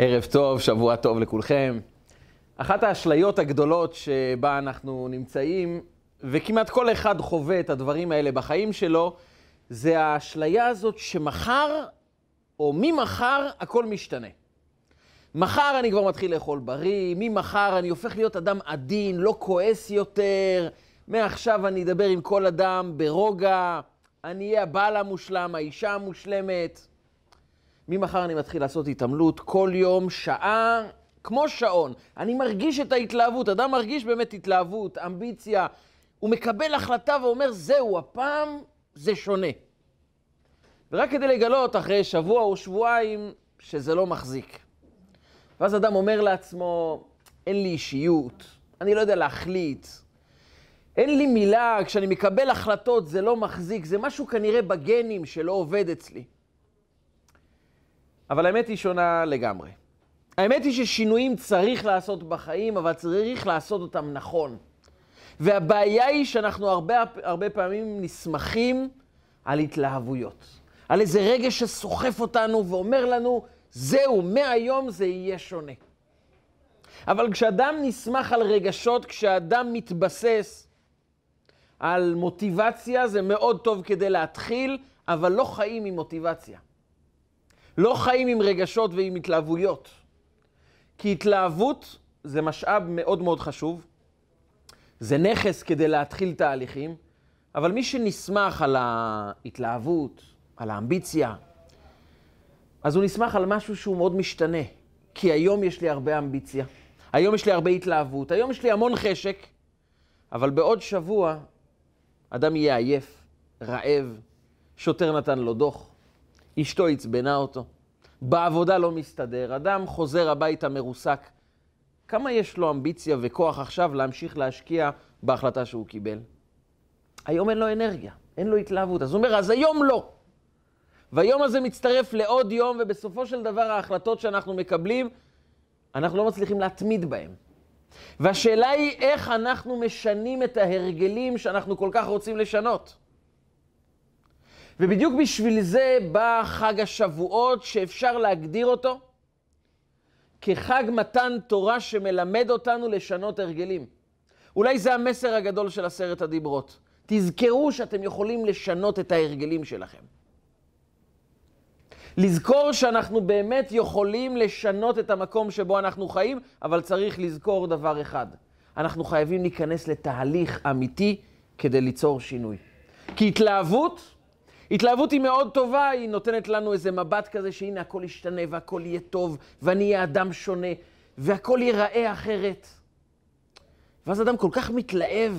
ערב טוב, שבוע טוב לכולכם. אחת האשליות הגדולות שבה אנחנו נמצאים, וכמעט כל אחד חווה את הדברים האלה בחיים שלו, זה האשליה הזאת שמחר, או ממחר, הכל משתנה. מחר אני כבר מתחיל לאכול בריא, ממחר אני הופך להיות אדם עדין, לא כועס יותר, מעכשיו אני אדבר עם כל אדם ברוגע, אני אהיה הבעל המושלם, האישה המושלמת. ממחר אני מתחיל לעשות התעמלות כל יום, שעה, כמו שעון. אני מרגיש את ההתלהבות, אדם מרגיש באמת התלהבות, אמביציה. הוא מקבל החלטה ואומר, זהו, הפעם זה שונה. ורק כדי לגלות אחרי שבוע או שבועיים שזה לא מחזיק. ואז אדם אומר לעצמו, אין לי אישיות, אני לא יודע להחליט, אין לי מילה, כשאני מקבל החלטות זה לא מחזיק, זה משהו כנראה בגנים שלא עובד אצלי. אבל האמת היא שונה לגמרי. האמת היא ששינויים צריך לעשות בחיים, אבל צריך לעשות אותם נכון. והבעיה היא שאנחנו הרבה, הרבה פעמים נסמכים על התלהבויות. על איזה רגש שסוחף אותנו ואומר לנו, זהו, מהיום זה יהיה שונה. אבל כשאדם נסמך על רגשות, כשאדם מתבסס על מוטיבציה, זה מאוד טוב כדי להתחיל, אבל לא חיים עם מוטיבציה. לא חיים עם רגשות ועם התלהבויות. כי התלהבות זה משאב מאוד מאוד חשוב, זה נכס כדי להתחיל תהליכים, אבל מי שנסמך על ההתלהבות, על האמביציה, אז הוא נסמך על משהו שהוא מאוד משתנה. כי היום יש לי הרבה אמביציה, היום יש לי הרבה התלהבות, היום יש לי המון חשק, אבל בעוד שבוע אדם יהיה עייף, רעב, שוטר נתן לו דוח, אשתו עצבנה אותו, בעבודה לא מסתדר, אדם חוזר הביתה מרוסק. כמה יש לו אמביציה וכוח עכשיו להמשיך להשקיע בהחלטה שהוא קיבל? היום אין לו אנרגיה, אין לו התלהבות. אז הוא אומר, אז היום לא. והיום הזה מצטרף לעוד יום, ובסופו של דבר ההחלטות שאנחנו מקבלים, אנחנו לא מצליחים להתמיד בהן. והשאלה היא איך אנחנו משנים את ההרגלים שאנחנו כל כך רוצים לשנות. ובדיוק בשביל זה בא חג השבועות, שאפשר להגדיר אותו כחג מתן תורה שמלמד אותנו לשנות הרגלים. אולי זה המסר הגדול של עשרת הדיברות. תזכרו שאתם יכולים לשנות את ההרגלים שלכם. לזכור שאנחנו באמת יכולים לשנות את המקום שבו אנחנו חיים, אבל צריך לזכור דבר אחד. אנחנו חייבים להיכנס לתהליך אמיתי כדי ליצור שינוי. כי התלהבות, התלהבות היא מאוד טובה, היא נותנת לנו איזה מבט כזה שהנה הכל ישתנה והכל יהיה טוב, ואני אהיה אדם שונה, והכל ייראה אחרת. ואז אדם כל כך מתלהב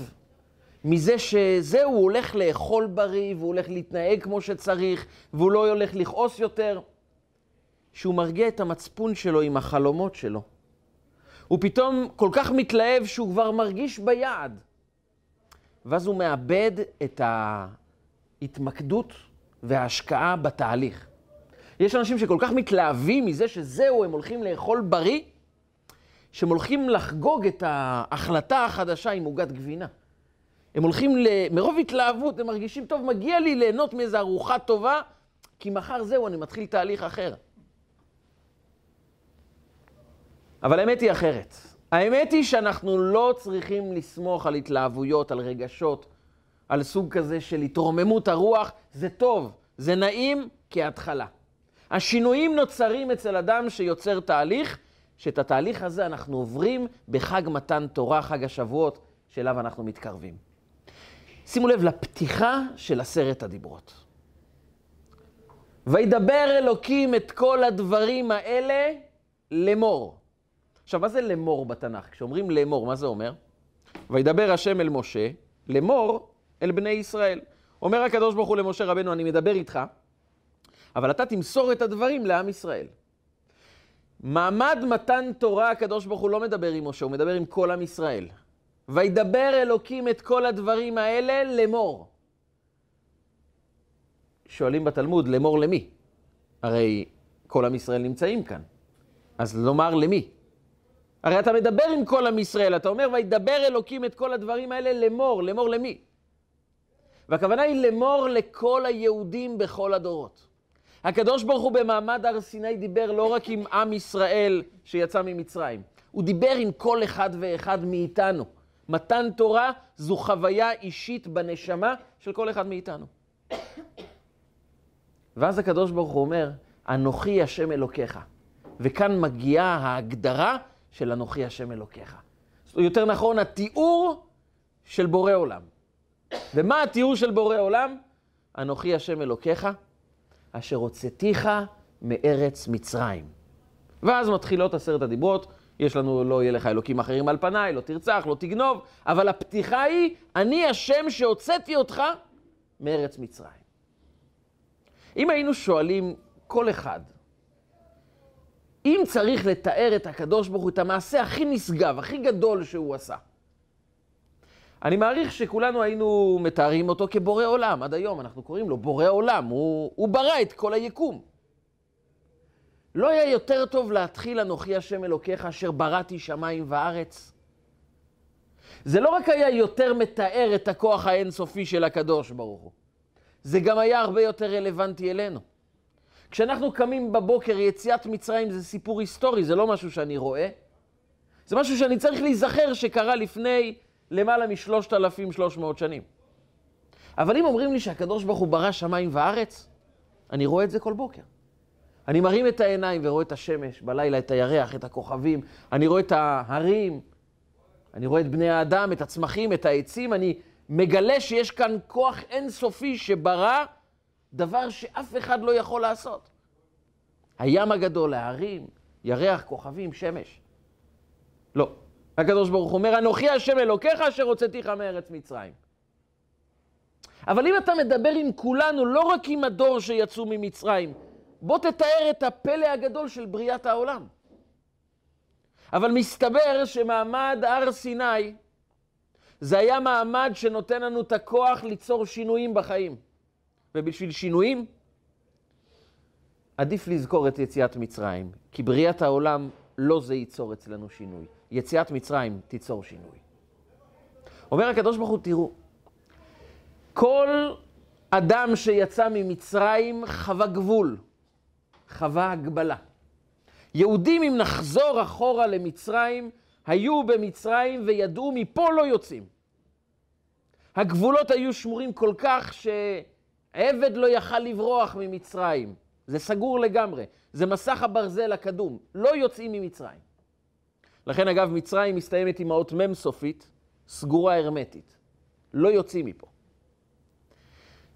מזה שזהו, הוא הולך לאכול בריא, והוא הולך להתנהג כמו שצריך, והוא לא הולך לכעוס יותר, שהוא מרגיע את המצפון שלו עם החלומות שלו. הוא פתאום כל כך מתלהב שהוא כבר מרגיש ביעד. ואז הוא מאבד את ההתמקדות וההשקעה בתהליך. יש אנשים שכל כך מתלהבים מזה שזהו, הם הולכים לאכול בריא, שהם הולכים לחגוג את ההחלטה החדשה עם עוגת גבינה. הם הולכים, מרוב התלהבות, הם מרגישים, טוב, מגיע לי ליהנות מאיזו ארוחה טובה, כי מחר זהו, אני מתחיל תהליך אחר. אבל האמת היא אחרת. האמת היא שאנחנו לא צריכים לסמוך על התלהבויות, על רגשות, על סוג כזה של התרוממות הרוח. זה טוב, זה נעים כהתחלה. השינויים נוצרים אצל אדם שיוצר תהליך, שאת התהליך הזה אנחנו עוברים בחג מתן תורה, חג השבועות, שאליו אנחנו מתקרבים. שימו לב לפתיחה של עשרת הדיברות. וידבר אלוקים את כל הדברים האלה לאמור. עכשיו, מה זה לאמור בתנ"ך? כשאומרים לאמור, מה זה אומר? וידבר השם אל משה, לאמור אל בני ישראל. אומר הקדוש ברוך הוא למשה רבנו, אני מדבר איתך, אבל אתה תמסור את הדברים לעם ישראל. מעמד מתן תורה, הקדוש ברוך הוא לא מדבר עם משה, הוא מדבר עם כל עם ישראל. וידבר אלוקים את כל הדברים האלה לאמור. שואלים בתלמוד, לאמור למי? הרי כל עם ישראל נמצאים כאן. אז לומר למי? הרי אתה מדבר עם כל עם ישראל, אתה אומר, וידבר אלוקים את כל הדברים האלה לאמור, לאמור למי? והכוונה היא לאמור לכל היהודים בכל הדורות. הקדוש ברוך הוא במעמד הר סיני דיבר לא רק עם עם ישראל שיצא ממצרים, הוא דיבר עם כל אחד ואחד מאיתנו. מתן תורה זו חוויה אישית בנשמה של כל אחד מאיתנו. ואז הקדוש ברוך הוא אומר, אנוכי השם אלוקיך. וכאן מגיעה ההגדרה של אנוכי השם אלוקיך. יותר נכון, התיאור של בורא עולם. ומה התיאור של בורא עולם? אנוכי השם אלוקיך, אשר הוצאתיך מארץ מצרים. ואז מתחילות עשרת הדיברות, יש לנו, לא יהיה לך אלוקים אחרים על פניי, לא תרצח, לא תגנוב, אבל הפתיחה היא, אני השם שהוצאתי אותך מארץ מצרים. אם היינו שואלים כל אחד, אם צריך לתאר את הקדוש ברוך הוא, את המעשה הכי נשגב, הכי גדול שהוא עשה, אני מעריך שכולנו היינו מתארים אותו כבורא עולם. עד היום אנחנו קוראים לו בורא עולם, הוא, הוא ברא את כל היקום. לא היה יותר טוב להתחיל אנוכי השם אלוקיך אשר בראתי שמיים וארץ? זה לא רק היה יותר מתאר את הכוח האינסופי של הקדוש ברוך הוא, זה גם היה הרבה יותר רלוונטי אלינו. כשאנחנו קמים בבוקר, יציאת מצרים זה סיפור היסטורי, זה לא משהו שאני רואה. זה משהו שאני צריך להיזכר שקרה לפני למעלה מ-3,300 שנים. אבל אם אומרים לי שהקדוש ברוך הוא ברא שמיים וארץ, אני רואה את זה כל בוקר. אני מרים את העיניים ורואה את השמש, בלילה את הירח, את הכוכבים, אני רואה את ההרים, אני רואה את בני האדם, את הצמחים, את העצים, אני מגלה שיש כאן כוח אינסופי שברא דבר שאף אחד לא יכול לעשות. הים הגדול, ההרים, ירח, כוכבים, שמש. לא. הקדוש ברוך אומר, אנוכי השם אלוקיך אשר הוצאתיך מארץ מצרים. אבל אם אתה מדבר עם כולנו, לא רק עם הדור שיצאו ממצרים, בוא תתאר את הפלא הגדול של בריאת העולם. אבל מסתבר שמעמד הר סיני זה היה מעמד שנותן לנו את הכוח ליצור שינויים בחיים. ובשביל שינויים, עדיף לזכור את יציאת מצרים, כי בריאת העולם לא זה ייצור אצלנו שינוי. יציאת מצרים תיצור שינוי. אומר הקדוש ברוך הוא, תראו, כל אדם שיצא ממצרים חווה גבול, חווה הגבלה. יהודים, אם נחזור אחורה למצרים, היו במצרים וידעו מפה לא יוצאים. הגבולות היו שמורים כל כך שעבד לא יכל לברוח ממצרים. זה סגור לגמרי. זה מסך הברזל הקדום. לא יוצאים ממצרים. לכן, אגב, מצרים מסתיימת עם האות מ' סופית, סגורה הרמטית. לא יוצאים מפה.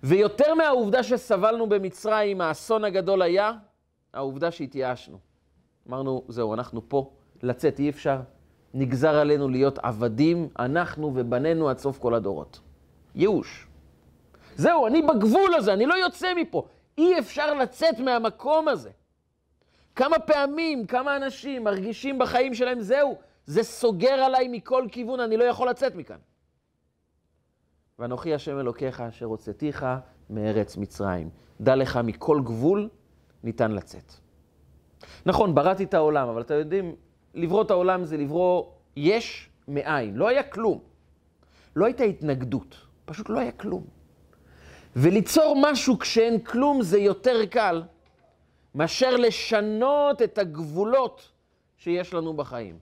ויותר מהעובדה שסבלנו במצרים, האסון הגדול היה העובדה שהתייאשנו. אמרנו, זהו, אנחנו פה, לצאת אי אפשר, נגזר עלינו להיות עבדים, אנחנו ובנינו עד סוף כל הדורות. ייאוש. זהו, אני בגבול הזה, אני לא יוצא מפה. אי אפשר לצאת מהמקום הזה. כמה פעמים, כמה אנשים מרגישים בחיים שלהם, זהו, זה סוגר עליי מכל כיוון, אני לא יכול לצאת מכאן. ואנוכי השם אלוקיך אשר הוצאתיך מארץ מצרים. דע לך מכל גבול ניתן לצאת. נכון, בראתי את העולם, אבל אתם יודעים, לברוא את העולם זה לברוא יש מאין. לא היה כלום. לא הייתה התנגדות, פשוט לא היה כלום. וליצור משהו כשאין כלום זה יותר קל מאשר לשנות את הגבולות שיש לנו בחיים.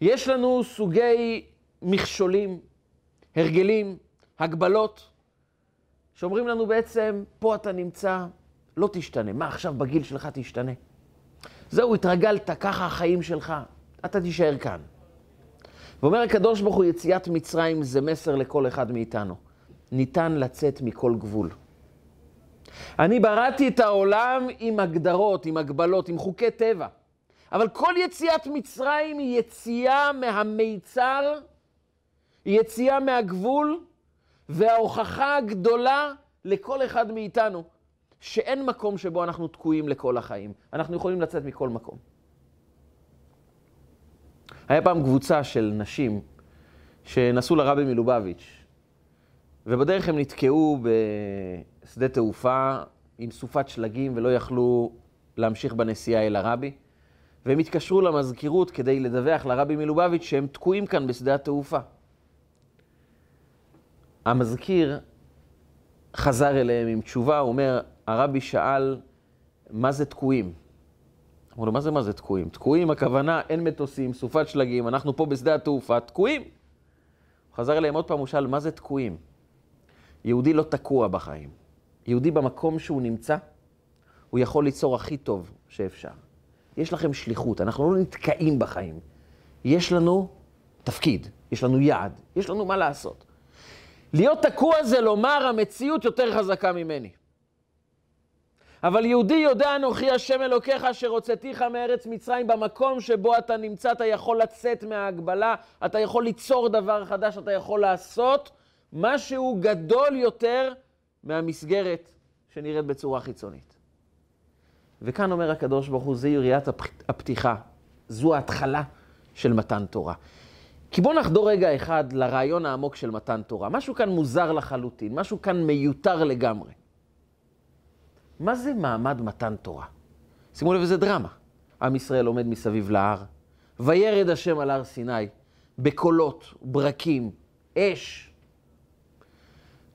יש לנו סוגי מכשולים, הרגלים, הגבלות, שאומרים לנו בעצם, פה אתה נמצא, לא תשתנה. מה עכשיו בגיל שלך תשתנה? זהו, התרגלת, ככה החיים שלך, אתה תישאר כאן. ואומר הקדוש ברוך הוא, יציאת מצרים זה מסר לכל אחד מאיתנו. ניתן לצאת מכל גבול. אני בראתי את העולם עם הגדרות, עם הגבלות, עם חוקי טבע. אבל כל יציאת מצרים היא יציאה מהמיצר, היא יציאה מהגבול, וההוכחה הגדולה לכל אחד מאיתנו, שאין מקום שבו אנחנו תקועים לכל החיים. אנחנו יכולים לצאת מכל מקום. היה פעם קבוצה של נשים שנסעו לרבי מלובביץ', ובדרך הם נתקעו בשדה תעופה עם סופת שלגים ולא יכלו להמשיך בנסיעה אל הרבי, והם התקשרו למזכירות כדי לדווח לרבי מלובביץ' שהם תקועים כאן בשדה התעופה. המזכיר חזר אליהם עם תשובה, הוא אומר, הרבי שאל, מה זה תקועים? אמרו לו, מה זה מה זה תקועים? תקועים, הכוונה, אין מטוסים, סופת שלגים, אנחנו פה בשדה התעופה, תקועים. הוא חזר אליהם עוד פעם, הוא שאל, מה זה תקועים? יהודי לא תקוע בחיים. יהודי במקום שהוא נמצא, הוא יכול ליצור הכי טוב שאפשר. יש לכם שליחות, אנחנו לא נתקעים בחיים. יש לנו תפקיד, יש לנו יעד, יש לנו מה לעשות. להיות תקוע זה לומר, המציאות יותר חזקה ממני. אבל יהודי יודע אנוכי השם אלוקיך אשר הוצאתיך מארץ מצרים, במקום שבו אתה נמצא, אתה יכול לצאת מההגבלה, אתה יכול ליצור דבר חדש, אתה יכול לעשות משהו גדול יותר מהמסגרת שנראית בצורה חיצונית. וכאן אומר הקדוש ברוך הוא, זה יריית הפתיחה, זו ההתחלה של מתן תורה. כי בואו נחדור רגע אחד לרעיון העמוק של מתן תורה. משהו כאן מוזר לחלוטין, משהו כאן מיותר לגמרי. מה זה מעמד מתן תורה? שימו לב, איזה דרמה. עם ישראל עומד מסביב להר, וירד השם על הר סיני, בקולות, ברקים, אש.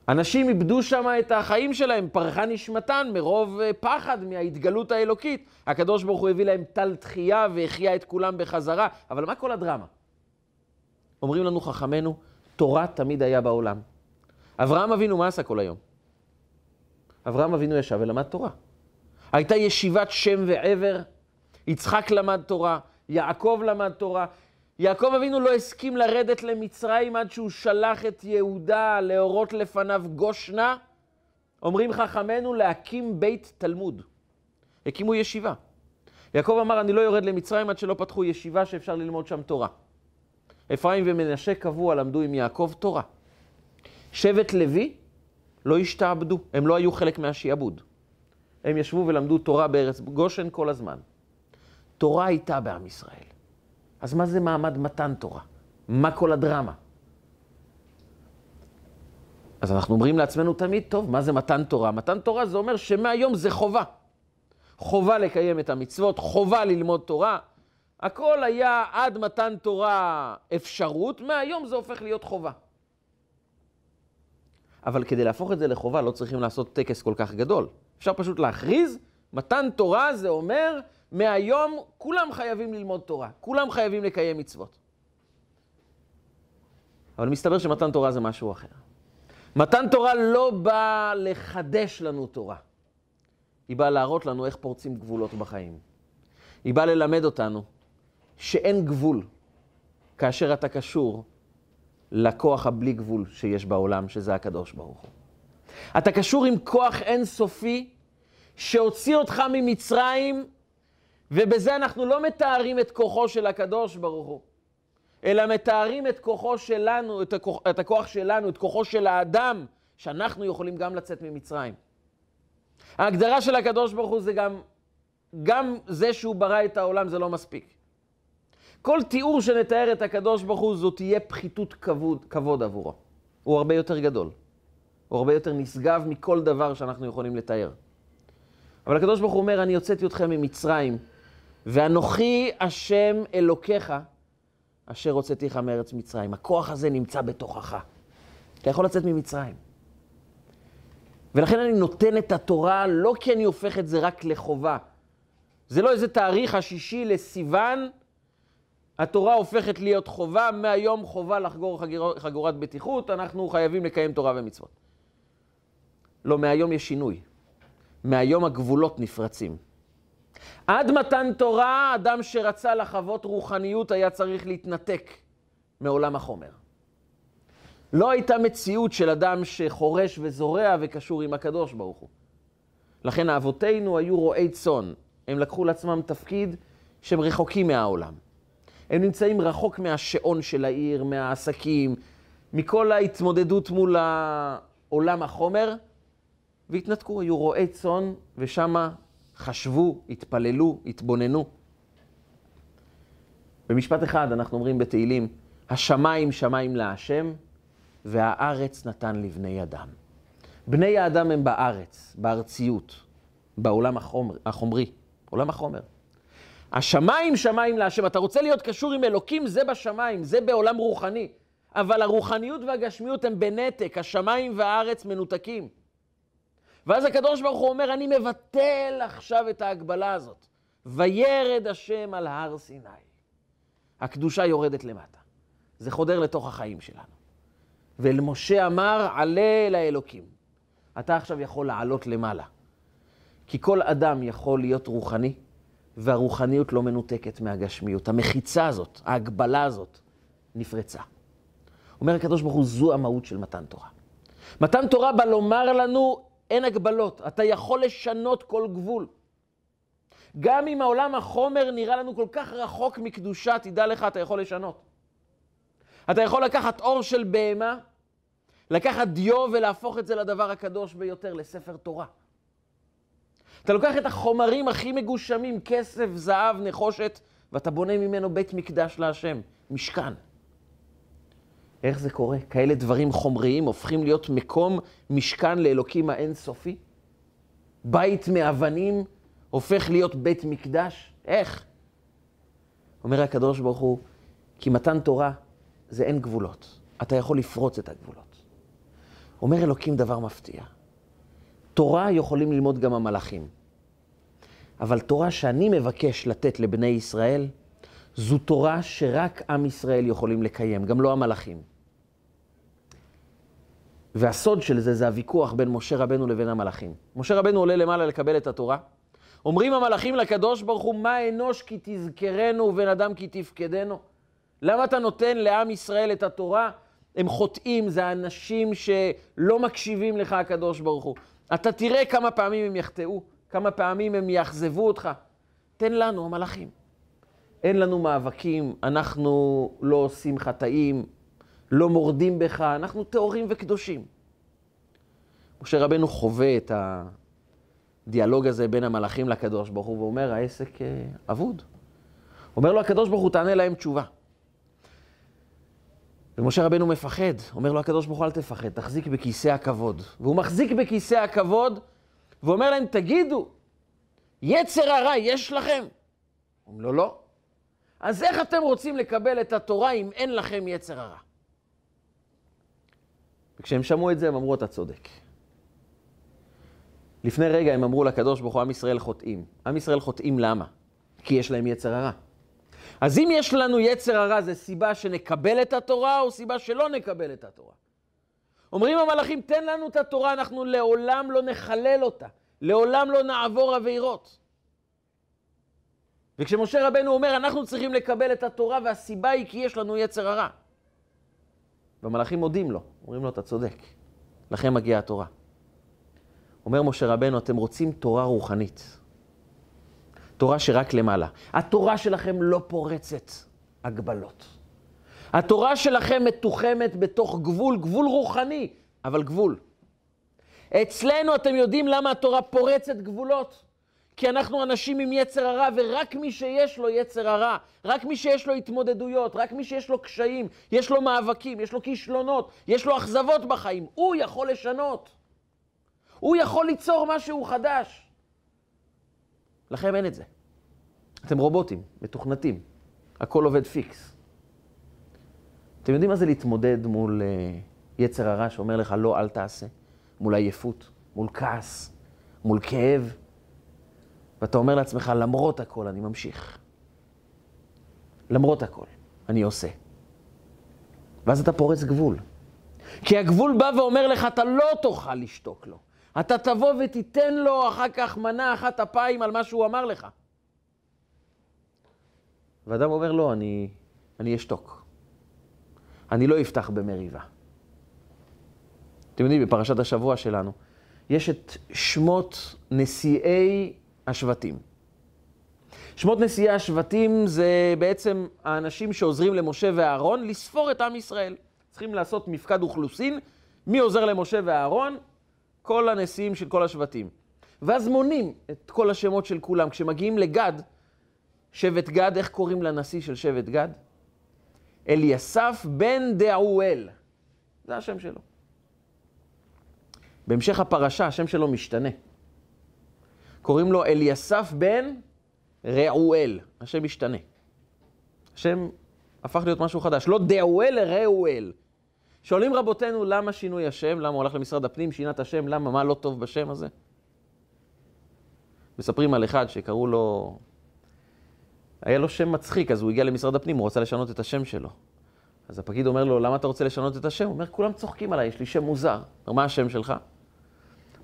אנשים איבדו שם את החיים שלהם, פרחה נשמתן מרוב אה, פחד מההתגלות האלוקית. הקדוש ברוך הוא הביא להם טל תחייה והחייה את כולם בחזרה. אבל מה כל הדרמה? אומרים לנו חכמינו, תורה תמיד היה בעולם. אברהם אבינו, מה עשה כל היום? אברהם אבינו ישב ולמד תורה. הייתה ישיבת שם ועבר, יצחק למד תורה, יעקב למד תורה. יעקב אבינו לא הסכים לרדת למצרים עד שהוא שלח את יהודה להורות לפניו גושנה. אומרים חכמינו להקים בית תלמוד. הקימו ישיבה. יעקב אמר, אני לא יורד למצרים עד שלא פתחו ישיבה שאפשר ללמוד שם תורה. אפרים ומנשה קבוע למדו עם יעקב תורה. שבט לוי לא השתעבדו, הם לא היו חלק מהשיעבוד. הם ישבו ולמדו תורה בארץ גושן כל הזמן. תורה הייתה בעם ישראל. אז מה זה מעמד מתן תורה? מה כל הדרמה? אז אנחנו אומרים לעצמנו תמיד, טוב, מה זה מתן תורה? מתן תורה זה אומר שמהיום זה חובה. חובה לקיים את המצוות, חובה ללמוד תורה. הכל היה עד מתן תורה אפשרות, מהיום זה הופך להיות חובה. אבל כדי להפוך את זה לחובה לא צריכים לעשות טקס כל כך גדול. אפשר פשוט להכריז, מתן תורה זה אומר, מהיום כולם חייבים ללמוד תורה, כולם חייבים לקיים מצוות. אבל מסתבר שמתן תורה זה משהו אחר. מתן תורה לא בא לחדש לנו תורה, היא באה להראות לנו איך פורצים גבולות בחיים. היא באה ללמד אותנו שאין גבול כאשר אתה קשור לכוח הבלי גבול שיש בעולם, שזה הקדוש ברוך הוא. אתה קשור עם כוח אינסופי שהוציא אותך ממצרים, ובזה אנחנו לא מתארים את כוחו של הקדוש ברוך הוא, אלא מתארים את כוחו שלנו, את הכוח, את הכוח שלנו, את כוחו של האדם, שאנחנו יכולים גם לצאת ממצרים. ההגדרה של הקדוש ברוך הוא זה גם, גם זה שהוא ברא את העולם זה לא מספיק. כל תיאור שנתאר את הקדוש ברוך הוא, זו תהיה פחיתות כבוד, כבוד עבורו. הוא הרבה יותר גדול. הוא הרבה יותר נשגב מכל דבר שאנחנו יכולים לתאר. אבל הקדוש ברוך הוא אומר, אני הוצאתי אתכם ממצרים, ואנוכי השם אלוקיך, אשר הוצאתיך מארץ מצרים. הכוח הזה נמצא בתוכך. אתה יכול לצאת ממצרים. ולכן אני נותן את התורה לא כי אני הופך את זה רק לחובה. זה לא איזה תאריך השישי לסיוון, התורה הופכת להיות חובה, מהיום חובה לחגור חגורת בטיחות, אנחנו חייבים לקיים תורה ומצוות. לא, מהיום יש שינוי. מהיום הגבולות נפרצים. עד מתן תורה, אדם שרצה לחוות רוחניות היה צריך להתנתק מעולם החומר. לא הייתה מציאות של אדם שחורש וזורע וקשור עם הקדוש ברוך הוא. לכן אבותינו היו רועי צאן. הם לקחו לעצמם תפקיד שהם רחוקים מהעולם. הם נמצאים רחוק מהשעון של העיר, מהעסקים, מכל ההתמודדות מול עולם החומר, והתנתקו, היו רועי צאן, ושמה חשבו, התפללו, התבוננו. במשפט אחד אנחנו אומרים בתהילים, השמיים שמיים להשם, והארץ נתן לבני אדם. בני האדם הם בארץ, בארציות, בעולם החומר, החומרי, עולם החומר. השמיים שמיים להשם. אתה רוצה להיות קשור עם אלוקים, זה בשמיים, זה בעולם רוחני. אבל הרוחניות והגשמיות הם בנתק, השמיים והארץ מנותקים. ואז הקדוש ברוך הוא אומר, אני מבטל עכשיו את ההגבלה הזאת. וירד השם על הר סיני. הקדושה יורדת למטה. זה חודר לתוך החיים שלנו. ואל משה אמר, עלה אל האלוקים. אתה עכשיו יכול לעלות למעלה. כי כל אדם יכול להיות רוחני, והרוחניות לא מנותקת מהגשמיות. המחיצה הזאת, ההגבלה הזאת, נפרצה. אומר הקדוש ברוך הוא, זו המהות של מתן תורה. מתן תורה בא לומר לנו, אין הגבלות, אתה יכול לשנות כל גבול. גם אם העולם החומר נראה לנו כל כך רחוק מקדושה, תדע לך, אתה יכול לשנות. אתה יכול לקחת אור של בהמה, לקחת דיו ולהפוך את זה לדבר הקדוש ביותר, לספר תורה. אתה לוקח את החומרים הכי מגושמים, כסף, זהב, נחושת, ואתה בונה ממנו בית מקדש להשם, משכן. איך זה קורה? כאלה דברים חומריים הופכים להיות מקום משכן לאלוקים האינסופי? בית מאבנים הופך להיות בית מקדש? איך? אומר הקדוש ברוך הוא, כי מתן תורה זה אין גבולות. אתה יכול לפרוץ את הגבולות. אומר אלוקים דבר מפתיע. תורה יכולים ללמוד גם המלאכים. אבל תורה שאני מבקש לתת לבני ישראל, זו תורה שרק עם ישראל יכולים לקיים, גם לא המלאכים. והסוד של זה, זה הוויכוח בין משה רבנו לבין המלאכים. משה רבנו עולה למעלה לקבל את התורה. אומרים המלאכים לקדוש ברוך הוא, מה אנוש כי תזכרנו ובן אדם כי תפקדנו? למה אתה נותן לעם ישראל את התורה? הם חוטאים, זה אנשים שלא מקשיבים לך, הקדוש ברוך הוא. אתה תראה כמה פעמים הם יחטאו, כמה פעמים הם יאכזבו אותך. תן לנו, המלאכים. אין לנו מאבקים, אנחנו לא עושים חטאים, לא מורדים בך, אנחנו טהורים וקדושים. משה רבנו חווה את הדיאלוג הזה בין המלאכים לקדוש ברוך הוא, ואומר, העסק אה, אבוד. אומר לו הקדוש ברוך הוא, תענה להם תשובה. ומשה רבנו מפחד, אומר לו הקדוש ברוך הוא, אל תפחד, תחזיק בכיסא הכבוד. והוא מחזיק בכיסא הכבוד, ואומר להם, תגידו, יצר הרע יש לכם? אומרים לו, לא. אז איך אתם רוצים לקבל את התורה אם אין לכם יצר הרע? וכשהם שמעו את זה, הם אמרו, אתה צודק. לפני רגע הם אמרו לקדוש ברוך הוא, עם ישראל חוטאים. עם ישראל חוטאים למה? כי יש להם יצר הרע. אז אם יש לנו יצר הרע, זה סיבה שנקבל את התורה או סיבה שלא נקבל את התורה? אומרים המלאכים, תן לנו את התורה, אנחנו לעולם לא נחלל אותה. לעולם לא נעבור עבירות. וכשמשה רבנו אומר, אנחנו צריכים לקבל את התורה, והסיבה היא כי יש לנו יצר הרע. והמלאכים מודים לו, אומרים לו, אתה צודק, לכם מגיעה התורה. אומר משה רבנו, אתם רוצים תורה רוחנית. תורה שרק למעלה. התורה שלכם לא פורצת הגבלות. התורה שלכם מתוחמת בתוך גבול, גבול רוחני, אבל גבול. אצלנו אתם יודעים למה התורה פורצת גבולות? כי אנחנו אנשים עם יצר הרע, ורק מי שיש לו יצר הרע, רק מי שיש לו התמודדויות, רק מי שיש לו קשיים, יש לו מאבקים, יש לו כישלונות, יש לו אכזבות בחיים, הוא יכול לשנות. הוא יכול ליצור משהו חדש. לכם אין את זה. אתם רובוטים, מתוכנתים. הכל עובד פיקס. אתם יודעים מה זה להתמודד מול uh, יצר הרע שאומר לך לא, אל תעשה? מול עייפות, מול כעס, מול כאב. ואתה אומר לעצמך, למרות הכל אני ממשיך. למרות הכל, אני עושה. ואז אתה פורץ גבול. כי הגבול בא ואומר לך, אתה לא תוכל לשתוק לו. אתה תבוא ותיתן לו אחר כך מנה אחת אפיים על מה שהוא אמר לך. ואדם אומר, לא, אני, אני אשתוק. אני לא אפתח במריבה. אתם יודעים, בפרשת השבוע שלנו, יש את שמות נשיאי השבטים. שמות נשיאי השבטים זה בעצם האנשים שעוזרים למשה ואהרון לספור את עם ישראל. צריכים לעשות מפקד אוכלוסין, מי עוזר למשה ואהרון? כל הנשיאים של כל השבטים. ואז מונים את כל השמות של כולם. כשמגיעים לגד, שבט גד, איך קוראים לנשיא של שבט גד? אליסף בן דעואל. זה השם שלו. בהמשך הפרשה, השם שלו משתנה. קוראים לו אליסף בן רעואל. השם משתנה. השם הפך להיות משהו חדש. לא דעואל, רעואל. שואלים רבותינו למה שינוי השם, למה הוא הלך למשרד הפנים, שינה את השם, למה, מה לא טוב בשם הזה? מספרים על אחד שקראו לו, היה לו שם מצחיק, אז הוא הגיע למשרד הפנים, הוא רצה לשנות את השם שלו. אז הפקיד אומר לו, למה אתה רוצה לשנות את השם? הוא אומר, כולם צוחקים עליי, יש לי שם מוזר. מה השם שלך? הוא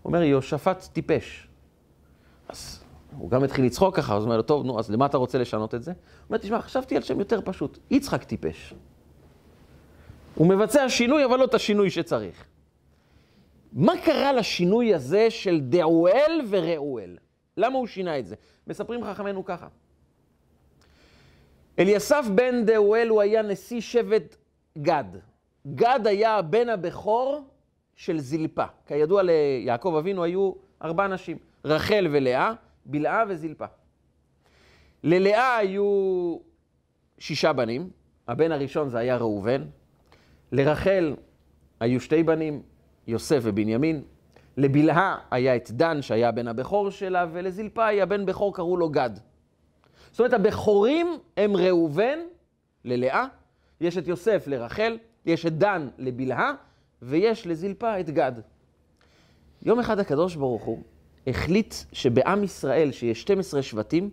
אומר, יהושפט טיפש. אז הוא גם התחיל לצחוק ככה, אז הוא אומר לו, טוב, נו, אז למה אתה רוצה לשנות את זה? הוא אומר, תשמע, חשבתי על שם יותר פשוט, יצחק טיפש. הוא מבצע שינוי, אבל לא את השינוי שצריך. מה קרה לשינוי הזה של דעואל וראואל? למה הוא שינה את זה? מספרים חכמינו ככה. אליסף בן דאואל הוא היה נשיא שבט גד. גד היה הבן הבכור של זלפה. כידוע ליעקב אבינו היו ארבע נשים, רחל ולאה, בלעה וזלפה. ללאה היו שישה בנים, הבן הראשון זה היה ראובן, לרחל היו שתי בנים, יוסף ובנימין, לבלהה היה את דן שהיה הבן הבכור שלה, ולזלפה היה בן בכור קראו לו גד. זאת אומרת, הבכורים הם ראובן ללאה, יש את יוסף לרחל, יש את דן לבלהה, ויש לזלפה את גד. יום אחד הקדוש ברוך הוא החליט שבעם ישראל, שיש 12 שבטים,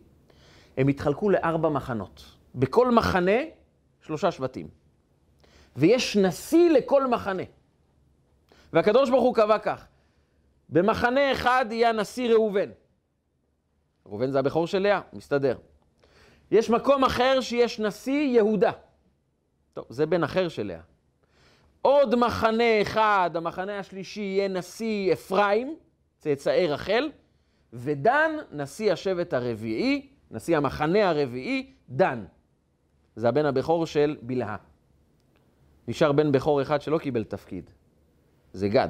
הם התחלקו לארבע מחנות. בכל מחנה, שלושה שבטים. ויש נשיא לכל מחנה. והקדוש ברוך הוא קבע כך, במחנה אחד יהיה הנשיא ראובן. ראובן זה הבכור של לאה, מסתדר. יש מקום אחר שיש נשיא יהודה. טוב, זה בן אחר של לאה. עוד מחנה אחד, המחנה השלישי יהיה נשיא אפרים, צאצאי רחל, ודן, נשיא השבט הרביעי, נשיא המחנה הרביעי, דן. זה הבן הבכור של בלהה. נשאר בן בכור אחד שלא קיבל תפקיד, זה גד.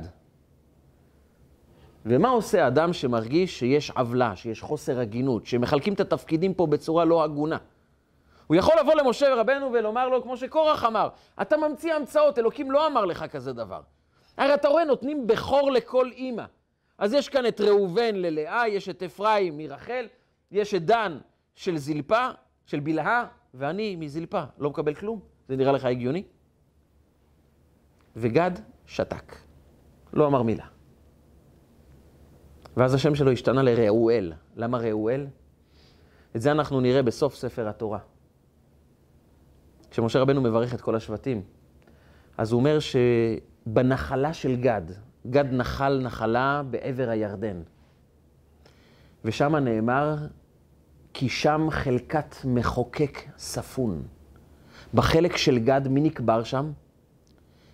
ומה עושה אדם שמרגיש שיש עוולה, שיש חוסר הגינות, שמחלקים את התפקידים פה בצורה לא הגונה? הוא יכול לבוא למשה רבנו ולומר לו, כמו שקורח אמר, אתה ממציא המצאות, אלוקים לא אמר לך כזה דבר. הרי אתה רואה, נותנים בכור לכל אימא. אז יש כאן את ראובן ללאה, יש את אפרים מרחל, יש את דן של זלפה, של בלהה, ואני מזלפה, לא מקבל כלום. זה נראה לך הגיוני? וגד שתק, לא אמר מילה. ואז השם שלו השתנה לראואל. למה ראואל? את זה אנחנו נראה בסוף ספר התורה. כשמשה רבנו מברך את כל השבטים, אז הוא אומר שבנחלה של גד, גד נחל נחלה בעבר הירדן. ושם נאמר, כי שם חלקת מחוקק ספון. בחלק של גד, מי נקבר שם?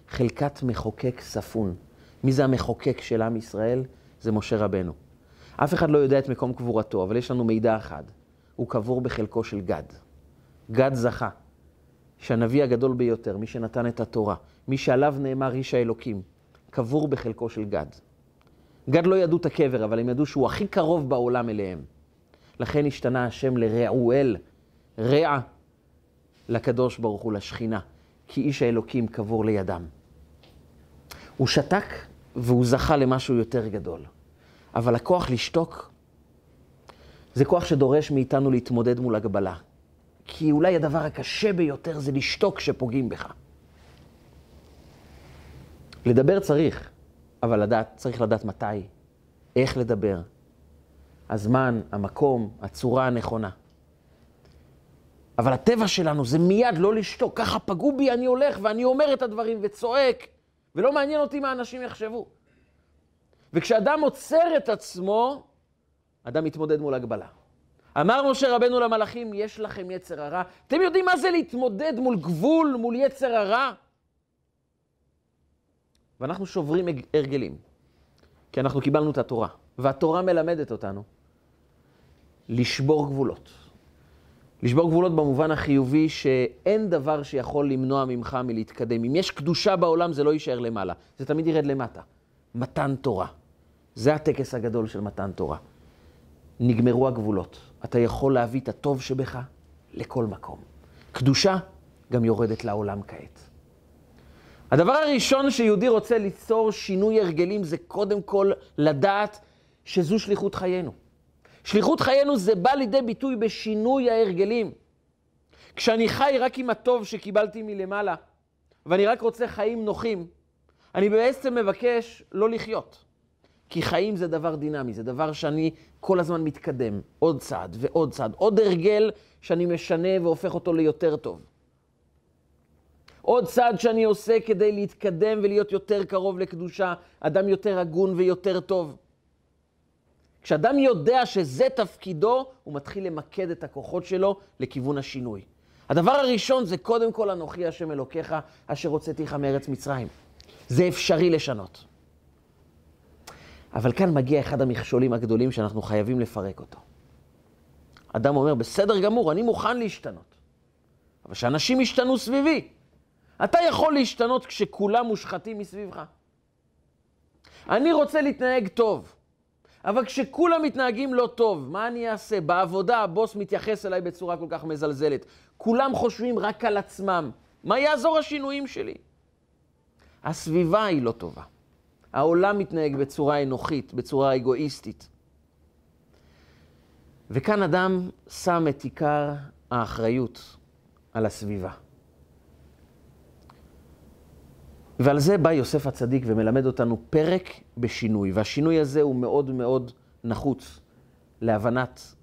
חלקת מחוקק ספון. מי זה המחוקק של עם ישראל? זה משה רבנו. אף אחד לא יודע את מקום קבורתו, אבל יש לנו מידע אחד. הוא קבור בחלקו של גד. גד זכה, שהנביא הגדול ביותר, מי שנתן את התורה, מי שעליו נאמר איש האלוקים, קבור בחלקו של גד. גד לא ידעו את הקבר, אבל הם ידעו שהוא הכי קרוב בעולם אליהם. לכן השתנה השם לרעואל, רע לקדוש ברוך הוא, לשכינה, כי איש האלוקים קבור לידם. הוא שתק והוא זכה למשהו יותר גדול. אבל הכוח לשתוק זה כוח שדורש מאיתנו להתמודד מול הגבלה. כי אולי הדבר הקשה ביותר זה לשתוק כשפוגעים בך. לדבר צריך, אבל לדעת, צריך לדעת מתי, איך לדבר, הזמן, המקום, הצורה הנכונה. אבל הטבע שלנו זה מיד לא לשתוק. ככה פגעו בי, אני הולך ואני אומר את הדברים וצועק, ולא מעניין אותי מה אנשים יחשבו. וכשאדם עוצר את עצמו, אדם מתמודד מול הגבלה. אמר משה רבנו למלאכים, יש לכם יצר הרע. אתם יודעים מה זה להתמודד מול גבול, מול יצר הרע? ואנחנו שוברים הרגלים, כי אנחנו קיבלנו את התורה, והתורה מלמדת אותנו לשבור גבולות. לשבור גבולות במובן החיובי שאין דבר שיכול למנוע ממך מלהתקדם. אם יש קדושה בעולם, זה לא יישאר למעלה, זה תמיד ירד למטה. מתן תורה. זה הטקס הגדול של מתן תורה. נגמרו הגבולות. אתה יכול להביא את הטוב שבך לכל מקום. קדושה גם יורדת לעולם כעת. הדבר הראשון שיהודי רוצה ליצור שינוי הרגלים זה קודם כל לדעת שזו שליחות חיינו. שליחות חיינו זה בא לידי ביטוי בשינוי ההרגלים. כשאני חי רק עם הטוב שקיבלתי מלמעלה, ואני רק רוצה חיים נוחים, אני בעצם מבקש לא לחיות. כי חיים זה דבר דינמי, זה דבר שאני כל הזמן מתקדם, עוד צעד ועוד צעד, עוד הרגל שאני משנה והופך אותו ליותר טוב. עוד צעד שאני עושה כדי להתקדם ולהיות יותר קרוב לקדושה, אדם יותר הגון ויותר טוב. כשאדם יודע שזה תפקידו, הוא מתחיל למקד את הכוחות שלו לכיוון השינוי. הדבר הראשון זה קודם כל אנוכי השם אלוקיך, אשר הוצאתיך מארץ מצרים. זה אפשרי לשנות. אבל כאן מגיע אחד המכשולים הגדולים שאנחנו חייבים לפרק אותו. אדם אומר, בסדר גמור, אני מוכן להשתנות. אבל שאנשים ישתנו סביבי. אתה יכול להשתנות כשכולם מושחתים מסביבך. אני רוצה להתנהג טוב, אבל כשכולם מתנהגים לא טוב, מה אני אעשה? בעבודה הבוס מתייחס אליי בצורה כל כך מזלזלת. כולם חושבים רק על עצמם. מה יעזור השינויים שלי? הסביבה היא לא טובה. העולם מתנהג בצורה אנוכית, בצורה אגואיסטית. וכאן אדם שם את עיקר האחריות על הסביבה. ועל זה בא יוסף הצדיק ומלמד אותנו פרק בשינוי, והשינוי הזה הוא מאוד מאוד נחוץ להבנת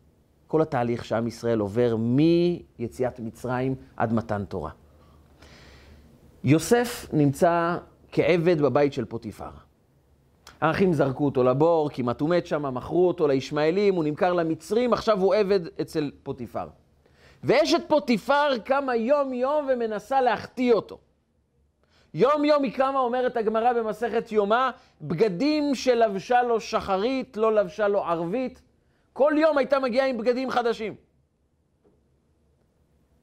כל התהליך שעם ישראל עובר מיציאת מצרים עד מתן תורה. יוסף נמצא כעבד בבית של פוטיפר. האחים זרקו אותו לבור, כמעט הוא מת שם, מכרו אותו לישמעאלים, הוא נמכר למצרים, עכשיו הוא עבד אצל פוטיפר. ואשת פוטיפר קמה יום-יום ומנסה להחטיא אותו. יום-יום היא קמה, אומרת הגמרא במסכת יומא, בגדים שלבשה לו שחרית, לא לבשה לו ערבית. כל יום הייתה מגיעה עם בגדים חדשים.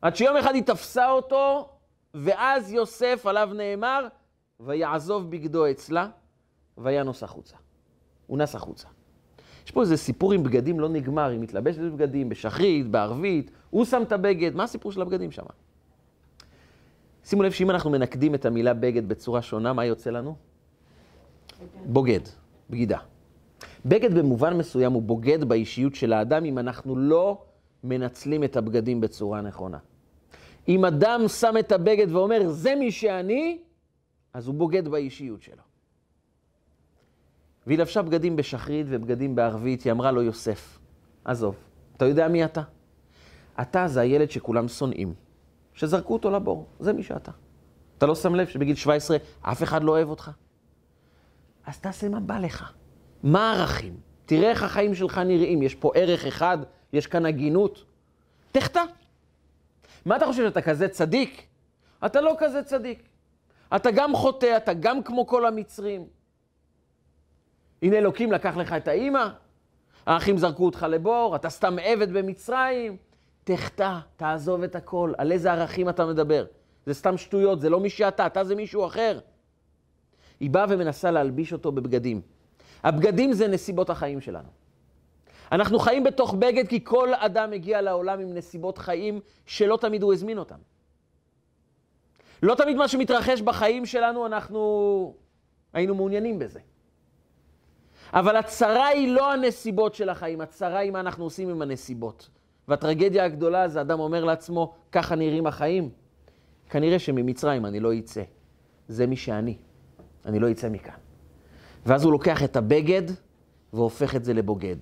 עד שיום אחד היא תפסה אותו, ואז יוסף, עליו נאמר, ויעזוב בגדו אצלה, וינוס החוצה. הוא נס החוצה. יש פה איזה סיפור עם בגדים לא נגמר, היא מתלבשת בבגדים, בשחרית, בערבית, הוא שם את הבגד, מה הסיפור של הבגדים שם? שימו לב שאם אנחנו מנקדים את המילה בגד בצורה שונה, מה יוצא לנו? בוגד, בגידה. בגד במובן מסוים הוא בוגד באישיות של האדם אם אנחנו לא מנצלים את הבגדים בצורה נכונה. אם אדם שם את הבגד ואומר, זה מי שאני, אז הוא בוגד באישיות שלו. והיא לבשה בגדים בשחרית ובגדים בערבית, היא אמרה לו, יוסף, עזוב, אתה יודע מי אתה? אתה זה הילד שכולם שונאים. שזרקו אותו לבור, זה מי שאתה. אתה לא שם לב שבגיל 17 אף אחד לא אוהב אותך? אז תעשה מה בא לך. מה הערכים? תראה איך החיים שלך נראים. יש פה ערך אחד, יש כאן הגינות. תחטא. מה אתה חושב, שאתה כזה צדיק? אתה לא כזה צדיק. אתה גם חוטא, אתה גם כמו כל המצרים. הנה אלוקים לקח לך את האימא, האחים זרקו אותך לבור, אתה סתם עבד במצרים. תחטא, תעזוב את הכל. על איזה ערכים אתה מדבר? זה סתם שטויות, זה לא מי שאתה, אתה זה מישהו אחר. היא באה ומנסה להלביש אותו בבגדים. הבגדים זה נסיבות החיים שלנו. אנחנו חיים בתוך בגד כי כל אדם מגיע לעולם עם נסיבות חיים שלא תמיד הוא הזמין אותם. לא תמיד מה שמתרחש בחיים שלנו, אנחנו היינו מעוניינים בזה. אבל הצרה היא לא הנסיבות של החיים, הצרה היא מה אנחנו עושים עם הנסיבות. והטרגדיה הגדולה זה אדם אומר לעצמו, ככה נראים החיים. כנראה שממצרים אני לא אצא. זה מי שאני. אני לא אצא מכאן. ואז הוא לוקח את הבגד והופך את זה לבוגד.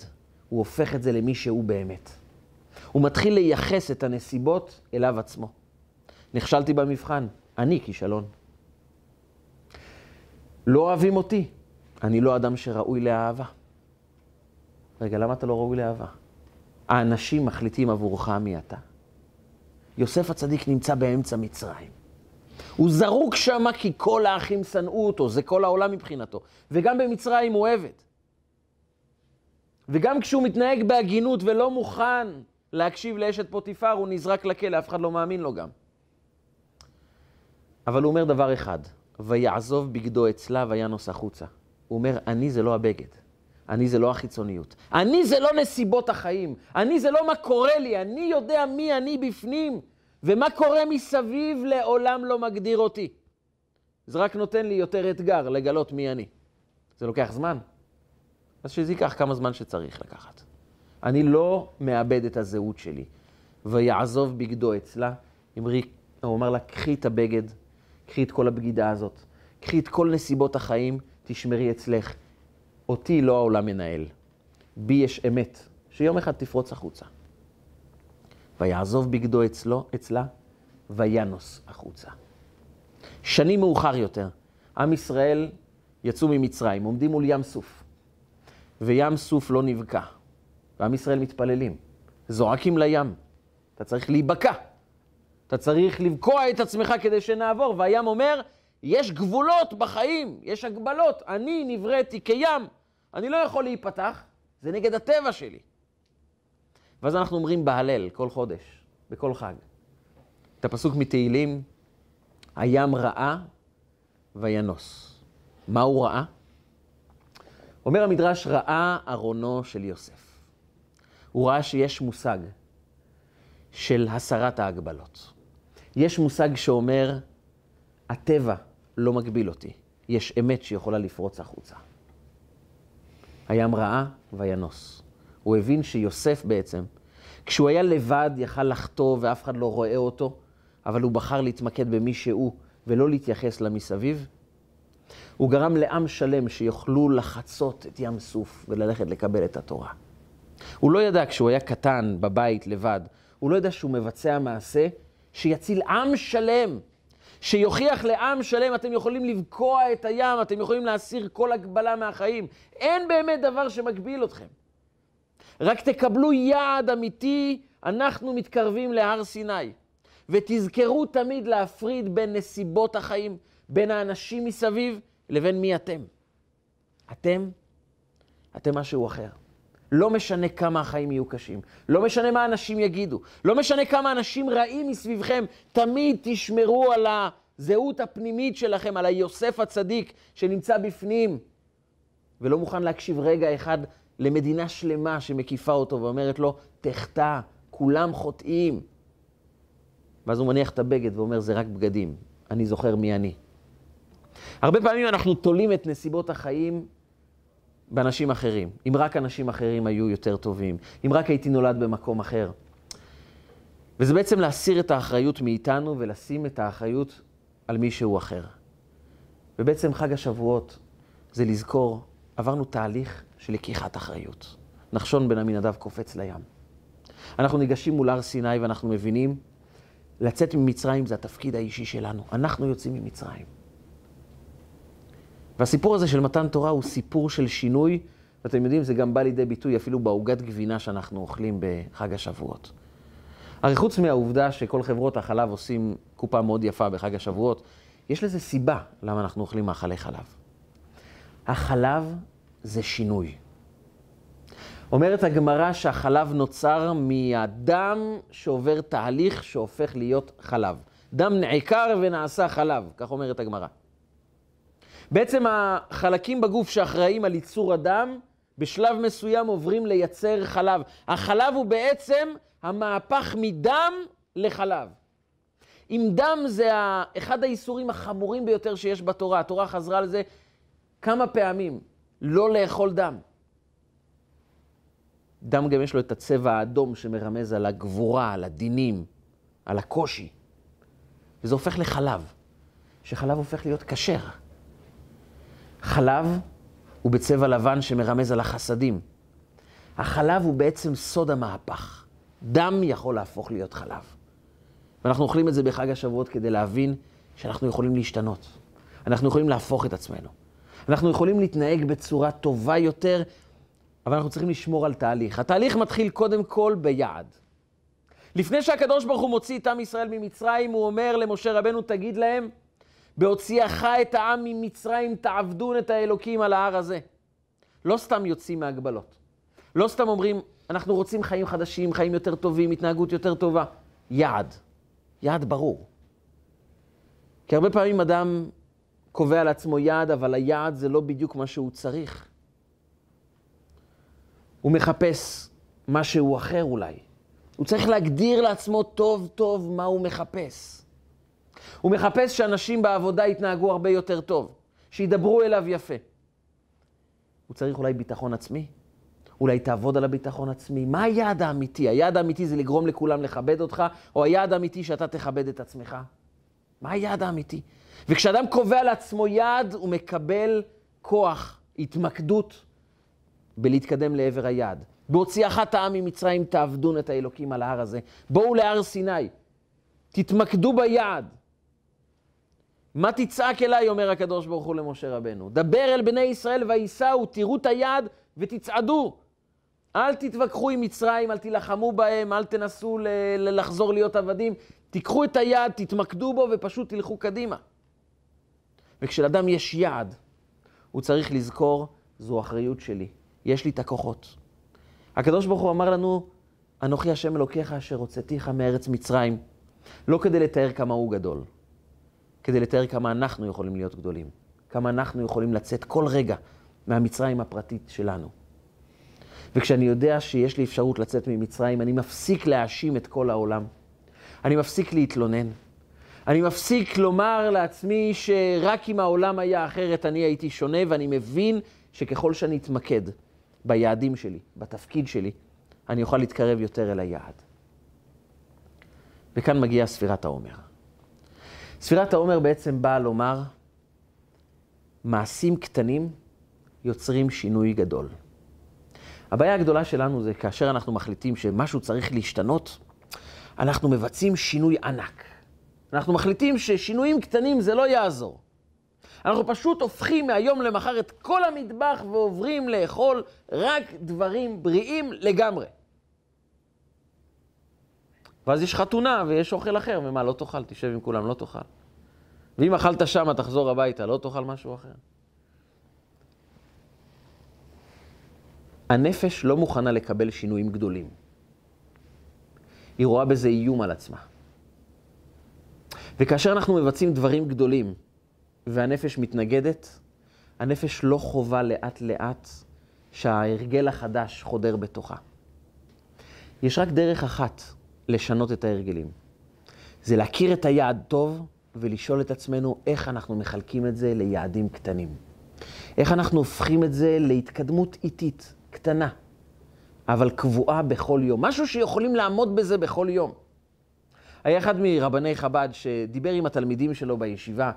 הוא הופך את זה למי שהוא באמת. הוא מתחיל לייחס את הנסיבות אליו עצמו. נכשלתי במבחן, אני כישלון. לא אוהבים אותי, אני לא אדם שראוי לאהבה. רגע, למה אתה לא ראוי לאהבה? האנשים מחליטים עבורך מי אתה. יוסף הצדיק נמצא באמצע מצרים. הוא זרוק שמה כי כל האחים שנאו אותו, זה כל העולם מבחינתו. וגם במצרים הוא עבד. וגם כשהוא מתנהג בהגינות ולא מוכן להקשיב לאשת פוטיפר, הוא נזרק לכלא, אף אחד לא מאמין לו גם. אבל הוא אומר דבר אחד, ויעזוב בגדו אצלה וינוס החוצה. הוא אומר, אני זה לא הבגד. אני זה לא החיצוניות. אני זה לא נסיבות החיים. אני זה לא מה קורה לי. אני יודע מי אני בפנים, ומה קורה מסביב לעולם לא מגדיר אותי. זה רק נותן לי יותר אתגר לגלות מי אני. זה לוקח זמן. אז שזה ייקח כמה זמן שצריך לקחת. אני לא מאבד את הזהות שלי. ויעזוב בגדו אצלה, אמרי, הוא אמר לה, קחי את הבגד, קחי את כל הבגידה הזאת, קחי את כל נסיבות החיים, תשמרי אצלך. אותי לא העולם מנהל. בי יש אמת, שיום אחד תפרוץ החוצה. ויעזוב בגדו אצלו, אצלה, וינוס החוצה. שנים מאוחר יותר, עם ישראל יצאו ממצרים, עומדים מול ים סוף, וים סוף לא נבקע, ועם ישראל מתפללים, זועקים לים, אתה צריך להיבקע, אתה צריך לבקוע את עצמך כדי שנעבור, והים אומר, יש גבולות בחיים, יש הגבלות, אני נבראתי כים, אני לא יכול להיפתח, זה נגד הטבע שלי. ואז אנחנו אומרים בהלל כל חודש, בכל חג. את הפסוק מתהילים, הים ראה וינוס. מה הוא ראה? אומר המדרש, ראה ארונו של יוסף. הוא ראה שיש מושג של הסרת ההגבלות. יש מושג שאומר, הטבע לא מגביל אותי. יש אמת שיכולה לפרוץ החוצה. הים ראה וינוס. הוא הבין שיוסף בעצם, כשהוא היה לבד, יכל לחטוא ואף אחד לא רואה אותו, אבל הוא בחר להתמקד במי שהוא ולא להתייחס למסביב. הוא גרם לעם שלם שיוכלו לחצות את ים סוף וללכת לקבל את התורה. הוא לא ידע כשהוא היה קטן בבית לבד, הוא לא ידע שהוא מבצע מעשה שיציל עם שלם, שיוכיח לעם שלם, אתם יכולים לבקוע את הים, אתם יכולים להסיר כל הגבלה מהחיים. אין באמת דבר שמגביל אתכם. רק תקבלו יעד אמיתי, אנחנו מתקרבים להר סיני. ותזכרו תמיד להפריד בין נסיבות החיים, בין האנשים מסביב, לבין מי אתם. אתם, אתם משהו אחר. לא משנה כמה החיים יהיו קשים, לא משנה מה אנשים יגידו, לא משנה כמה אנשים רעים מסביבכם, תמיד תשמרו על הזהות הפנימית שלכם, על היוסף הצדיק שנמצא בפנים, ולא מוכן להקשיב רגע אחד למדינה שלמה שמקיפה אותו ואומרת לו, תחטא, כולם חוטאים. ואז הוא מניח את הבגד ואומר, זה רק בגדים, אני זוכר מי אני. הרבה פעמים אנחנו תולים את נסיבות החיים באנשים אחרים. אם רק אנשים אחרים היו יותר טובים, אם רק הייתי נולד במקום אחר. וזה בעצם להסיר את האחריות מאיתנו ולשים את האחריות על מישהו אחר. ובעצם חג השבועות זה לזכור, עברנו תהליך של לקיחת אחריות. נחשון בן עמינדב קופץ לים. אנחנו ניגשים מול הר סיני ואנחנו מבינים, לצאת ממצרים זה התפקיד האישי שלנו. אנחנו יוצאים ממצרים. והסיפור הזה של מתן תורה הוא סיפור של שינוי, ואתם יודעים, זה גם בא לידי ביטוי אפילו בעוגת גבינה שאנחנו אוכלים בחג השבועות. הרי חוץ מהעובדה שכל חברות החלב עושים קופה מאוד יפה בחג השבועות, יש לזה סיבה למה אנחנו אוכלים מאכלי חלב. החלב זה שינוי. אומרת הגמרא שהחלב נוצר מהדם שעובר תהליך שהופך להיות חלב. דם נעקר ונעשה חלב, כך אומרת הגמרא. בעצם החלקים בגוף שאחראים על ייצור הדם, בשלב מסוים עוברים לייצר חלב. החלב הוא בעצם המהפך מדם לחלב. אם דם זה אחד האיסורים החמורים ביותר שיש בתורה, התורה חזרה על זה כמה פעמים, לא לאכול דם. דם גם יש לו את הצבע האדום שמרמז על הגבורה, על הדינים, על הקושי. וזה הופך לחלב, שחלב הופך להיות כשר. חלב הוא בצבע לבן שמרמז על החסדים. החלב הוא בעצם סוד המהפך. דם יכול להפוך להיות חלב. ואנחנו אוכלים את זה בחג השבועות כדי להבין שאנחנו יכולים להשתנות. אנחנו יכולים להפוך את עצמנו. אנחנו יכולים להתנהג בצורה טובה יותר, אבל אנחנו צריכים לשמור על תהליך. התהליך מתחיל קודם כל ביעד. לפני שהקדוש ברוך הוא מוציא את עם ישראל ממצרים, הוא אומר למשה רבנו, תגיד להם, בהוציאך את העם ממצרים תעבדון את האלוקים על ההר הזה. לא סתם יוצאים מהגבלות. לא סתם אומרים, אנחנו רוצים חיים חדשים, חיים יותר טובים, התנהגות יותר טובה. יעד. יעד ברור. כי הרבה פעמים אדם קובע לעצמו יעד, אבל היעד זה לא בדיוק מה שהוא צריך. הוא מחפש משהו אחר אולי. הוא צריך להגדיר לעצמו טוב טוב מה הוא מחפש. הוא מחפש שאנשים בעבודה יתנהגו הרבה יותר טוב, שידברו אליו יפה. הוא צריך אולי ביטחון עצמי? אולי תעבוד על הביטחון עצמי? מה היעד האמיתי? היעד האמיתי זה לגרום לכולם לכבד אותך, או היעד האמיתי שאתה תכבד את עצמך? מה היעד האמיתי? וכשאדם קובע לעצמו יעד, הוא מקבל כוח, התמקדות, בלהתקדם לעבר היעד. בהוציאך את העם ממצרים תעבדון את האלוקים על ההר הזה. בואו להר סיני, תתמקדו ביעד. מה תצעק אליי, אומר הקדוש ברוך הוא למשה רבנו. דבר אל בני ישראל וייסעו, תראו את היעד ותצעדו. אל תתווכחו עם מצרים, אל תילחמו בהם, אל תנסו ל- לחזור להיות עבדים. תיקחו את היעד, תתמקדו בו ופשוט תלכו קדימה. וכשלאדם יש יעד, הוא צריך לזכור, זו אחריות שלי, יש לי את הכוחות. הקדוש ברוך הוא אמר לנו, אנוכי השם אלוקיך אשר הוצאתיך מארץ מצרים, לא כדי לתאר כמה הוא גדול, כדי לתאר כמה אנחנו יכולים להיות גדולים, כמה אנחנו יכולים לצאת כל רגע מהמצרים הפרטית שלנו. וכשאני יודע שיש לי אפשרות לצאת ממצרים, אני מפסיק להאשים את כל העולם. אני מפסיק להתלונן. אני מפסיק לומר לעצמי שרק אם העולם היה אחרת אני הייתי שונה, ואני מבין שככל שאני אתמקד ביעדים שלי, בתפקיד שלי, אני אוכל להתקרב יותר אל היעד. וכאן מגיעה ספירת העומר. ספירת העומר בעצם באה לומר, מעשים קטנים יוצרים שינוי גדול. הבעיה הגדולה שלנו זה כאשר אנחנו מחליטים שמשהו צריך להשתנות, אנחנו מבצעים שינוי ענק. אנחנו מחליטים ששינויים קטנים זה לא יעזור. אנחנו פשוט הופכים מהיום למחר את כל המטבח ועוברים לאכול רק דברים בריאים לגמרי. ואז יש חתונה ויש אוכל אחר, ומה, לא תאכל, תשב עם כולם, לא תאכל. ואם אכלת שמה, תחזור הביתה, לא תאכל משהו אחר. הנפש לא מוכנה לקבל שינויים גדולים. היא רואה בזה איום על עצמה. וכאשר אנחנו מבצעים דברים גדולים והנפש מתנגדת, הנפש לא חובה לאט-לאט שההרגל החדש חודר בתוכה. יש רק דרך אחת לשנות את ההרגלים. זה להכיר את היעד טוב ולשאול את עצמנו איך אנחנו מחלקים את זה ליעדים קטנים. איך אנחנו הופכים את זה להתקדמות איטית, קטנה, אבל קבועה בכל יום. משהו שיכולים לעמוד בזה בכל יום. היה אחד מרבני חב"ד שדיבר עם התלמידים שלו בישיבה.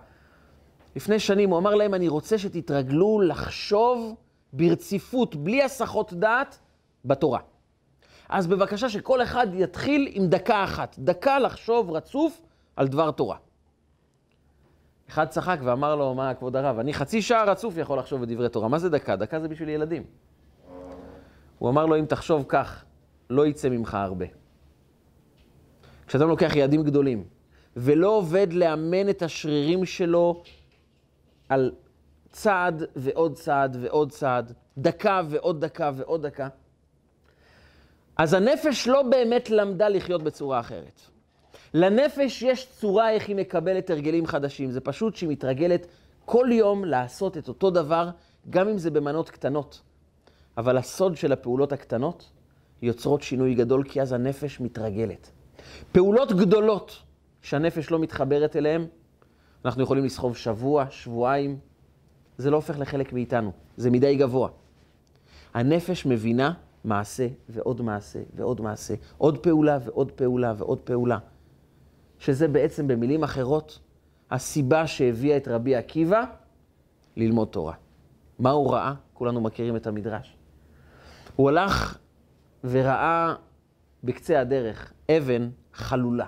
לפני שנים הוא אמר להם, אני רוצה שתתרגלו לחשוב ברציפות, בלי הסחות דעת, בתורה. אז בבקשה שכל אחד יתחיל עם דקה אחת. דקה לחשוב רצוף על דבר תורה. אחד צחק ואמר לו, מה כבוד הרב, אני חצי שעה רצוף יכול לחשוב בדברי תורה. מה זה דקה? דקה זה בשביל ילדים. הוא אמר לו, אם תחשוב כך, לא יצא ממך הרבה. כשאדם לוקח יעדים גדולים, ולא עובד לאמן את השרירים שלו על צעד ועוד צעד ועוד צעד, דקה ועוד דקה ועוד דקה, אז הנפש לא באמת למדה לחיות בצורה אחרת. לנפש יש צורה איך היא מקבלת הרגלים חדשים. זה פשוט שהיא מתרגלת כל יום לעשות את אותו דבר, גם אם זה במנות קטנות. אבל הסוד של הפעולות הקטנות יוצרות שינוי גדול, כי אז הנפש מתרגלת. פעולות גדולות שהנפש לא מתחברת אליהן, אנחנו יכולים לסחוב שבוע, שבועיים, זה לא הופך לחלק מאיתנו, זה מדי גבוה. הנפש מבינה מעשה ועוד מעשה ועוד מעשה, עוד פעולה ועוד פעולה ועוד פעולה. שזה בעצם, במילים אחרות, הסיבה שהביאה את רבי עקיבא ללמוד תורה. מה הוא ראה? כולנו מכירים את המדרש. הוא הלך וראה בקצה הדרך אבן חלולה.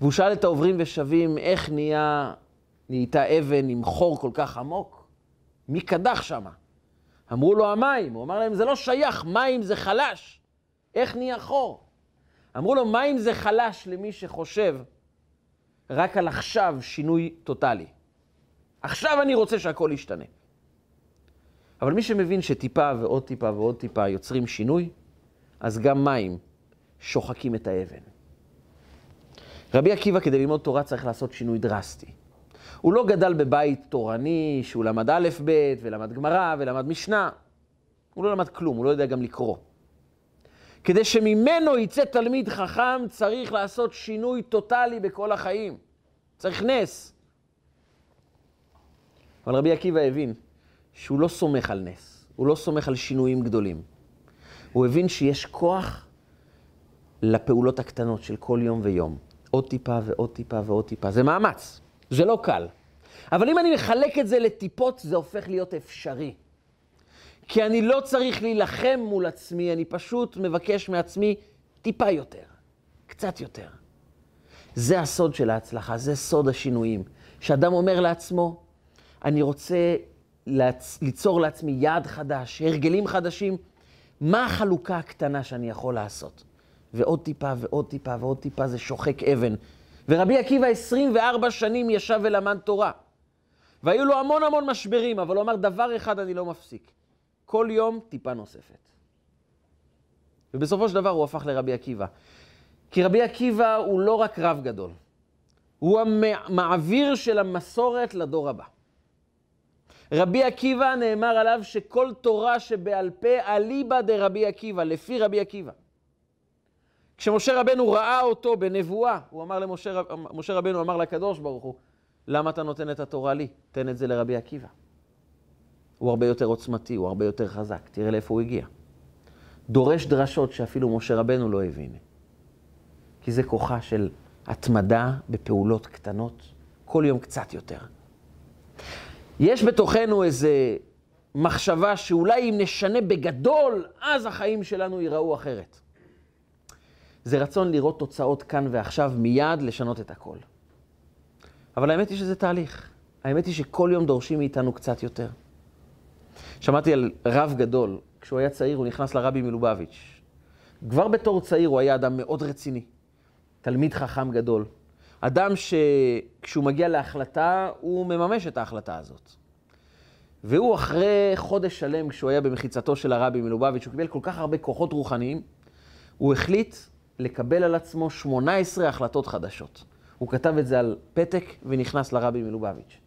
והוא שאל את העוברים ושבים, איך נהיה, נהייתה אבן עם חור כל כך עמוק? מי קדח שמה? אמרו לו המים, הוא אמר להם, זה לא שייך, מים זה חלש. איך נהיה חור? אמרו לו, מים זה חלש למי שחושב רק על עכשיו שינוי טוטאלי. עכשיו אני רוצה שהכל ישתנה. אבל מי שמבין שטיפה ועוד טיפה ועוד טיפה יוצרים שינוי, אז גם מים שוחקים את האבן. רבי עקיבא, כדי ללמוד תורה, צריך לעשות שינוי דרסטי. הוא לא גדל בבית תורני, שהוא למד א', ב', ולמד גמרא, ולמד משנה. הוא לא למד כלום, הוא לא יודע גם לקרוא. כדי שממנו יצא תלמיד חכם, צריך לעשות שינוי טוטאלי בכל החיים. צריך נס. אבל רבי עקיבא הבין שהוא לא סומך על נס, הוא לא סומך על שינויים גדולים. הוא הבין שיש כוח לפעולות הקטנות של כל יום ויום. עוד טיפה ועוד טיפה ועוד טיפה. זה מאמץ. זה לא קל. אבל אם אני מחלק את זה לטיפות, זה הופך להיות אפשרי. כי אני לא צריך להילחם מול עצמי, אני פשוט מבקש מעצמי טיפה יותר, קצת יותר. זה הסוד של ההצלחה, זה סוד השינויים. שאדם אומר לעצמו, אני רוצה להצ... ליצור לעצמי יעד חדש, הרגלים חדשים, מה החלוקה הקטנה שאני יכול לעשות? ועוד טיפה ועוד טיפה ועוד טיפה זה שוחק אבן. ורבי עקיבא 24 שנים ישב ולמד תורה. והיו לו המון המון משברים, אבל הוא אמר, דבר אחד אני לא מפסיק. כל יום טיפה נוספת. ובסופו של דבר הוא הפך לרבי עקיבא. כי רבי עקיבא הוא לא רק רב גדול, הוא המעביר של המסורת לדור הבא. רבי עקיבא נאמר עליו שכל תורה שבעל פה אליבא דרבי עקיבא, לפי רבי עקיבא. כשמשה רבנו ראה אותו בנבואה, הוא אמר למשה משה רבנו אמר לקדוש ברוך הוא, למה אתה נותן את התורה לי? תן את זה לרבי עקיבא. הוא הרבה יותר עוצמתי, הוא הרבה יותר חזק, תראה לאיפה הוא הגיע. דורש דרשות שאפילו משה רבנו לא הבין. כי זה כוחה של התמדה בפעולות קטנות, כל יום קצת יותר. יש בתוכנו איזו מחשבה שאולי אם נשנה בגדול, אז החיים שלנו ייראו אחרת. זה רצון לראות תוצאות כאן ועכשיו, מיד לשנות את הכל. אבל האמת היא שזה תהליך. האמת היא שכל יום דורשים מאיתנו קצת יותר. שמעתי על רב גדול, כשהוא היה צעיר הוא נכנס לרבי מלובביץ'. כבר בתור צעיר הוא היה אדם מאוד רציני, תלמיד חכם גדול. אדם שכשהוא מגיע להחלטה, הוא מממש את ההחלטה הזאת. והוא אחרי חודש שלם, כשהוא היה במחיצתו של הרבי מלובביץ', הוא קיבל כל כך הרבה כוחות רוחניים, הוא החליט לקבל על עצמו 18 החלטות חדשות. הוא כתב את זה על פתק ונכנס לרבי מלובביץ'.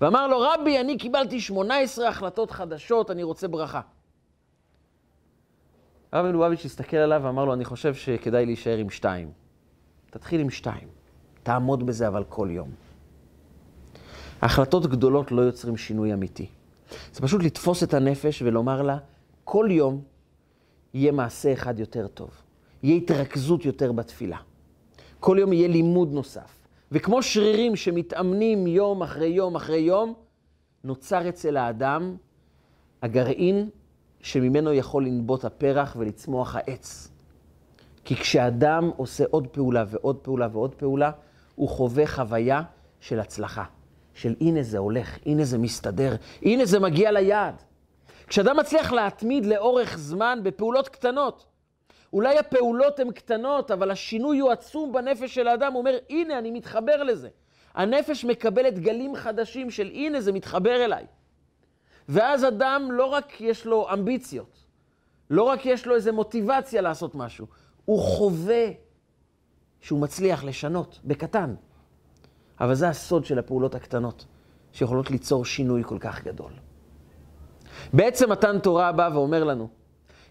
ואמר לו, רבי, אני קיבלתי 18 החלטות חדשות, אני רוצה ברכה. הרבי מלובביץ' הסתכל עליו ואמר לו, אני חושב שכדאי להישאר עם שתיים. תתחיל עם שתיים. תעמוד בזה אבל כל יום. החלטות גדולות לא יוצרים שינוי אמיתי. זה פשוט לתפוס את הנפש ולומר לה, כל יום יהיה מעשה אחד יותר טוב. יהיה התרכזות יותר בתפילה. כל יום יהיה לימוד נוסף. וכמו שרירים שמתאמנים יום אחרי יום אחרי יום, נוצר אצל האדם הגרעין שממנו יכול לנבוט הפרח ולצמוח העץ. כי כשאדם עושה עוד פעולה ועוד פעולה ועוד פעולה, הוא חווה חוויה של הצלחה. של הנה זה הולך, הנה זה מסתדר, הנה זה מגיע ליעד. כשאדם מצליח להתמיד לאורך זמן בפעולות קטנות, אולי הפעולות הן קטנות, אבל השינוי הוא עצום בנפש של האדם. הוא אומר, הנה, אני מתחבר לזה. הנפש מקבלת גלים חדשים של הנה, זה מתחבר אליי. ואז אדם לא רק יש לו אמביציות, לא רק יש לו איזו מוטיבציה לעשות משהו, הוא חווה שהוא מצליח לשנות בקטן. אבל זה הסוד של הפעולות הקטנות, שיכולות ליצור שינוי כל כך גדול. בעצם מתן תורה בא ואומר לנו,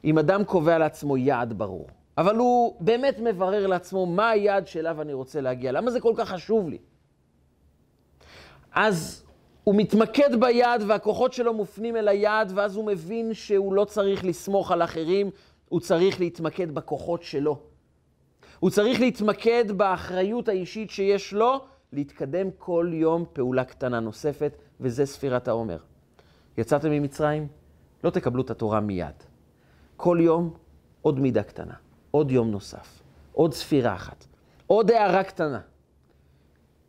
אם אדם קובע לעצמו יעד ברור, אבל הוא באמת מברר לעצמו מה היעד שאליו אני רוצה להגיע, למה זה כל כך חשוב לי? אז הוא מתמקד ביעד והכוחות שלו מופנים אל היעד, ואז הוא מבין שהוא לא צריך לסמוך על אחרים, הוא צריך להתמקד בכוחות שלו. הוא צריך להתמקד באחריות האישית שיש לו, להתקדם כל יום פעולה קטנה נוספת, וזה ספירת העומר. יצאתם ממצרים? לא תקבלו את התורה מיד. כל יום עוד מידה קטנה, עוד יום נוסף, עוד ספירה אחת, עוד הערה קטנה.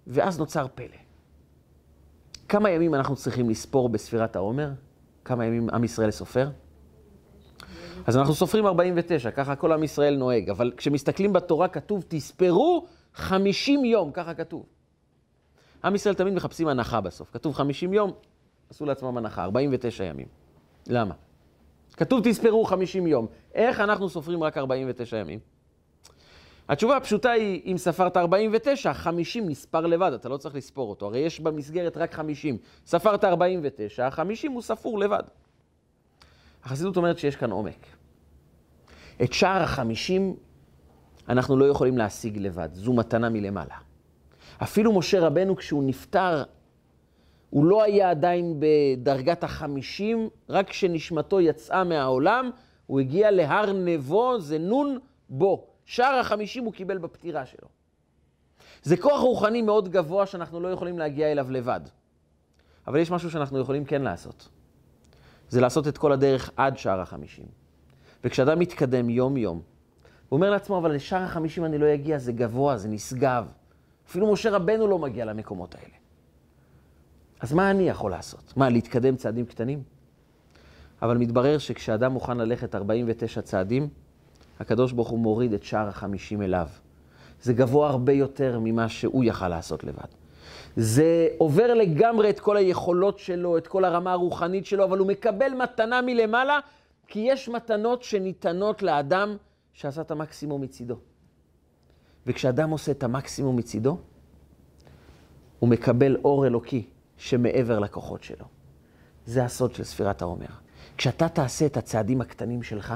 ואז נוצר פלא. כמה ימים אנחנו צריכים לספור בספירת העומר? כמה ימים עם ישראל סופר? אז אנחנו סופרים 49, ככה כל עם ישראל נוהג, אבל כשמסתכלים בתורה כתוב, תספרו 50 יום, ככה כתוב. עם ישראל תמיד מחפשים הנחה בסוף. כתוב 50 יום, עשו לעצמם הנחה, 49 ימים. למה? כתוב תספרו 50 יום. איך אנחנו סופרים רק 49 ימים? התשובה הפשוטה היא, אם ספרת 49, 50 נספר לבד, אתה לא צריך לספור אותו. הרי יש במסגרת רק 50. ספרת 49, 50 הוא ספור לבד. החסידות אומרת שיש כאן עומק. את שער החמישים אנחנו לא יכולים להשיג לבד, זו מתנה מלמעלה. אפילו משה רבנו כשהוא נפטר, הוא לא היה עדיין בדרגת החמישים, רק כשנשמתו יצאה מהעולם, הוא הגיע להר נבו, זה נון בו. שער החמישים הוא קיבל בפטירה שלו. זה כוח רוחני מאוד גבוה שאנחנו לא יכולים להגיע אליו לבד. אבל יש משהו שאנחנו יכולים כן לעשות. זה לעשות את כל הדרך עד שער החמישים. וכשאדם מתקדם יום-יום, הוא אומר לעצמו, אבל לשער החמישים אני לא אגיע, זה גבוה, זה נשגב. אפילו משה רבנו לא מגיע למקומות האלה. אז מה אני יכול לעשות? מה, להתקדם צעדים קטנים? אבל מתברר שכשאדם מוכן ללכת 49 צעדים, הקדוש ברוך הוא מוריד את שער החמישים אליו. זה גבוה הרבה יותר ממה שהוא יכל לעשות לבד. זה עובר לגמרי את כל היכולות שלו, את כל הרמה הרוחנית שלו, אבל הוא מקבל מתנה מלמעלה, כי יש מתנות שניתנות לאדם שעשה את המקסימום מצידו. וכשאדם עושה את המקסימום מצידו, הוא מקבל אור אלוקי שמעבר לכוחות שלו. זה הסוד של ספירת העומר. כשאתה תעשה את הצעדים הקטנים שלך,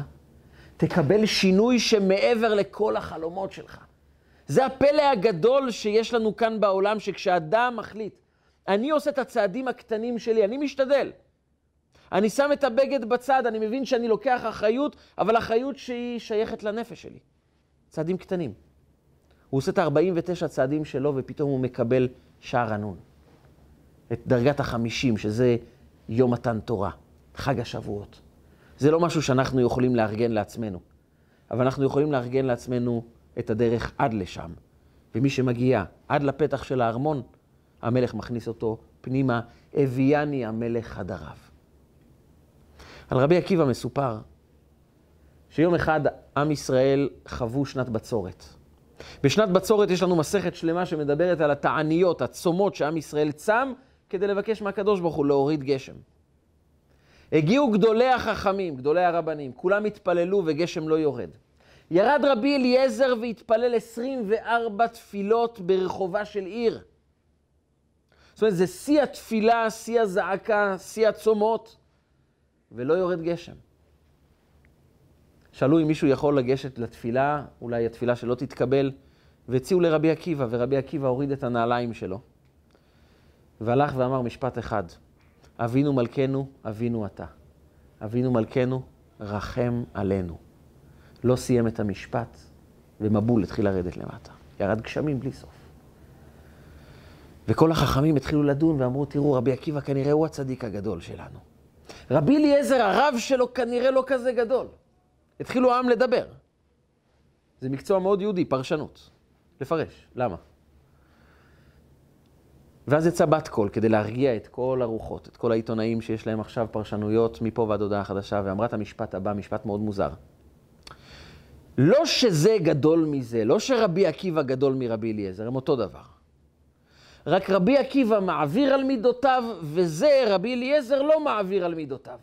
תקבל שינוי שמעבר לכל החלומות שלך. זה הפלא הגדול שיש לנו כאן בעולם, שכשאדם מחליט, אני עושה את הצעדים הקטנים שלי, אני משתדל. אני שם את הבגד בצד, אני מבין שאני לוקח אחריות, אבל אחריות שהיא שייכת לנפש שלי. צעדים קטנים. הוא עושה את ה-49 צעדים שלו, ופתאום הוא מקבל שער הנון. את דרגת החמישים, שזה יום מתן תורה, חג השבועות. זה לא משהו שאנחנו יכולים לארגן לעצמנו, אבל אנחנו יכולים לארגן לעצמנו את הדרך עד לשם. ומי שמגיע עד לפתח של הארמון, המלך מכניס אותו פנימה, הביאני המלך חדריו. על רבי עקיבא מסופר שיום אחד עם ישראל חוו שנת בצורת. בשנת בצורת יש לנו מסכת שלמה שמדברת על התעניות, הצומות שעם ישראל צם כדי לבקש מהקדוש ברוך הוא להוריד גשם. הגיעו גדולי החכמים, גדולי הרבנים, כולם התפללו וגשם לא יורד. ירד רבי אליעזר והתפלל 24 תפילות ברחובה של עיר. זאת אומרת, זה שיא התפילה, שיא הזעקה, שיא הצומות, ולא יורד גשם. שאלו אם מישהו יכול לגשת לתפילה, אולי התפילה שלא תתקבל, והציעו לרבי עקיבא, ורבי עקיבא הוריד את הנעליים שלו, והלך ואמר משפט אחד, אבינו מלכנו, אבינו אתה. אבינו מלכנו, רחם עלינו. לא סיים את המשפט, ומבול התחיל לרדת למטה. ירד גשמים בלי סוף. וכל החכמים התחילו לדון ואמרו, תראו, רבי עקיבא כנראה הוא הצדיק הגדול שלנו. רבי אליעזר, הרב שלו כנראה לא כזה גדול. התחילו העם לדבר. זה מקצוע מאוד יהודי, פרשנות. לפרש. למה? ואז יצא בת קול כדי להרגיע את כל הרוחות, את כל העיתונאים שיש להם עכשיו פרשנויות מפה ועד הודעה חדשה, ואמרה את המשפט הבא, משפט מאוד מוזר. לא שזה גדול מזה, לא שרבי עקיבא גדול מרבי אליעזר, הם אותו דבר. רק רבי עקיבא מעביר על מידותיו, וזה רבי אליעזר לא מעביר על מידותיו.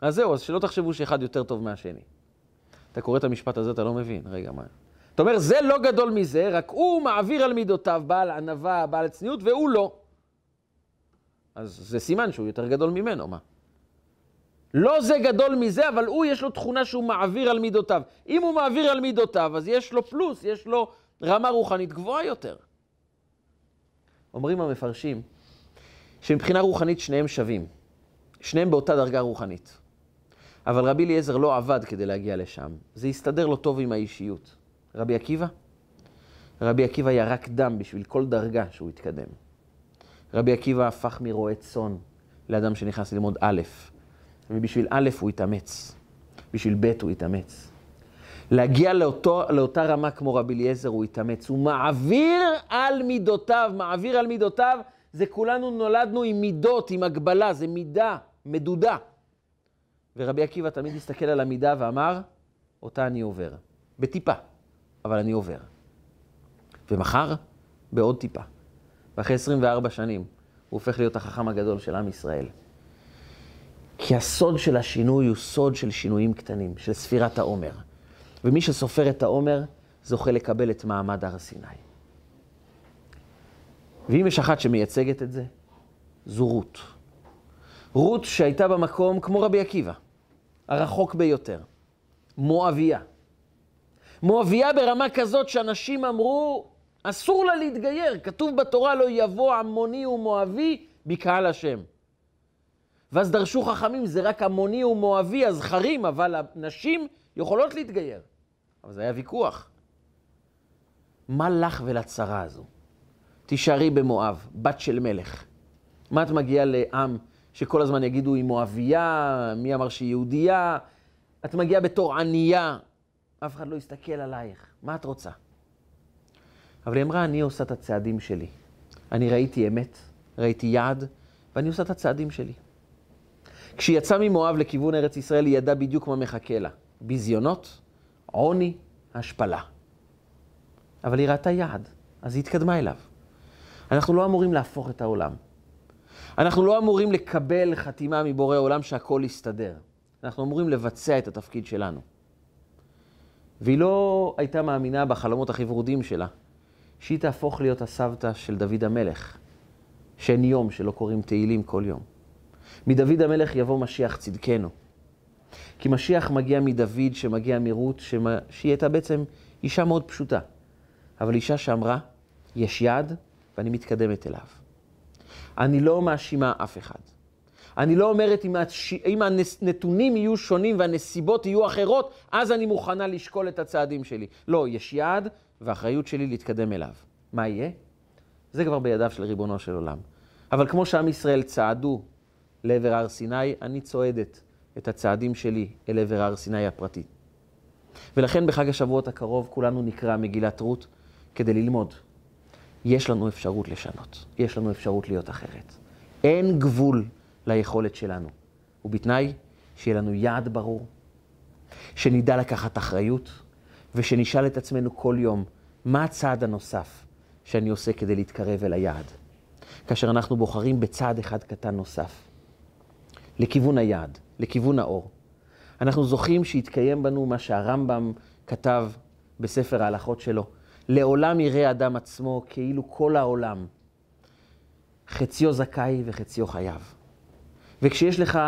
אז זהו, אז שלא תחשבו שאחד יותר טוב מהשני. אתה קורא את המשפט הזה, אתה לא מבין. רגע, מה? אתה אומר, זה לא גדול מזה, רק הוא מעביר על מידותיו, בעל ענווה, בעל צניעות, והוא לא. אז זה סימן שהוא יותר גדול ממנו, מה? לא זה גדול מזה, אבל הוא יש לו תכונה שהוא מעביר על מידותיו. אם הוא מעביר על מידותיו, אז יש לו פלוס, יש לו רמה רוחנית גבוהה יותר. אומרים המפרשים שמבחינה רוחנית שניהם שווים. שניהם באותה דרגה רוחנית. אבל רבי אליעזר לא עבד כדי להגיע לשם. זה הסתדר לו טוב עם האישיות. רבי עקיבא? רבי עקיבא ירק דם בשביל כל דרגה שהוא התקדם. רבי עקיבא הפך מרועה צאן לאדם שנכנס ללמוד א', ובשביל א' הוא התאמץ, בשביל ב' הוא התאמץ. להגיע לאותו, לאותה רמה כמו רבי אליעזר הוא התאמץ. הוא מעביר על מידותיו, מעביר על מידותיו, זה כולנו נולדנו עם מידות, עם הגבלה, זה מידה, מדודה. ורבי עקיבא תמיד הסתכל על המידה ואמר, אותה אני עובר. בטיפה, אבל אני עובר. ומחר, בעוד טיפה. ואחרי 24 שנים, הוא הופך להיות החכם הגדול של עם ישראל. כי הסוד של השינוי הוא סוד של שינויים קטנים, של ספירת העומר. ומי שסופר את העומר, זוכה לקבל את מעמד הר סיני. ואם יש אחת שמייצגת את זה, זו רות. רות שהייתה במקום כמו רבי עקיבא, הרחוק ביותר, מואביה. מואביה ברמה כזאת שאנשים אמרו, אסור לה להתגייר. כתוב בתורה, לא יבוא עמוני ומואבי בקהל השם. ואז דרשו חכמים, זה רק עמוני ומואבי, הזכרים, אבל הנשים יכולות להתגייר. אבל זה היה ויכוח. מה לך ולצרה הזו? תישארי במואב, בת של מלך. מה את מגיעה לעם שכל הזמן יגידו היא מואבייה, מי אמר שהיא יהודייה? את מגיעה בתור ענייה, אף אחד לא יסתכל עלייך. מה את רוצה? אבל היא אמרה, אני עושה את הצעדים שלי. אני ראיתי אמת, ראיתי יעד, ואני עושה את הצעדים שלי. כשהיא יצאה ממואב לכיוון ארץ ישראל, היא ידעה בדיוק מה מחכה לה. ביזיונות, עוני, השפלה. אבל היא ראתה יעד, אז היא התקדמה אליו. אנחנו לא אמורים להפוך את העולם. אנחנו לא אמורים לקבל חתימה מבורא עולם שהכל יסתדר. אנחנו אמורים לבצע את התפקיד שלנו. והיא לא הייתה מאמינה בחלומות הכי ורודים שלה, שהיא תהפוך להיות הסבתא של דוד המלך, שאין יום שלא קוראים תהילים כל יום. מדוד המלך יבוא משיח צדקנו. כי משיח מגיע מדוד, שמגיע מרות, שמה, שהיא הייתה בעצם אישה מאוד פשוטה. אבל אישה שאמרה, יש יעד ואני מתקדמת אליו. אני לא מאשימה אף אחד. אני לא אומרת אם, הש... אם הנתונים יהיו שונים והנסיבות יהיו אחרות, אז אני מוכנה לשקול את הצעדים שלי. לא, יש יעד והאחריות שלי להתקדם אליו. מה יהיה? זה כבר בידיו של ריבונו של עולם. אבל כמו שעם ישראל צעדו לעבר הר סיני, אני צועדת את הצעדים שלי אל עבר הר סיני הפרטי. ולכן בחג השבועות הקרוב כולנו נקרא מגילת רות כדי ללמוד. יש לנו אפשרות לשנות, יש לנו אפשרות להיות אחרת. אין גבול ליכולת שלנו, ובתנאי שיהיה לנו יעד ברור, שנדע לקחת אחריות, ושנשאל את עצמנו כל יום, מה הצעד הנוסף שאני עושה כדי להתקרב אל היעד? כאשר אנחנו בוחרים בצעד אחד קטן נוסף, לכיוון היעד, לכיוון האור. אנחנו זוכים שיתקיים בנו מה שהרמב"ם כתב בספר ההלכות שלו. לעולם יראה אדם עצמו כאילו כל העולם חציו זכאי וחציו חייב. וכשיש לך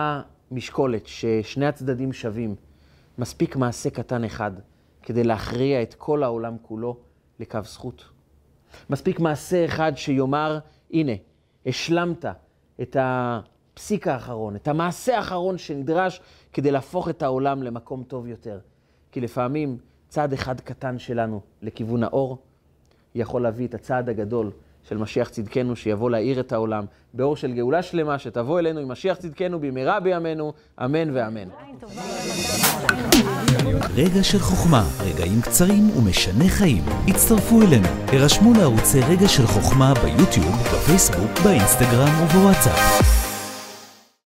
משקולת ששני הצדדים שווים, מספיק מעשה קטן אחד כדי להכריע את כל העולם כולו לקו זכות. מספיק מעשה אחד שיאמר, הנה, השלמת את הפסיק האחרון, את המעשה האחרון שנדרש כדי להפוך את העולם למקום טוב יותר. כי לפעמים צעד אחד קטן שלנו לכיוון האור יכול להביא את הצעד הגדול של משיח צדקנו, שיבוא להאיר את העולם באור של גאולה שלמה, שתבוא אלינו עם משיח צדקנו במהרה בימינו, אמן ואמן. רגע של חוכמה, רגעים קצרים ומשנה חיים. הצטרפו אלינו, הרשמו לערוצי רגע של חוכמה ביוטיוב, בפייסבוק, באינסטגרם ובוואטסאפ.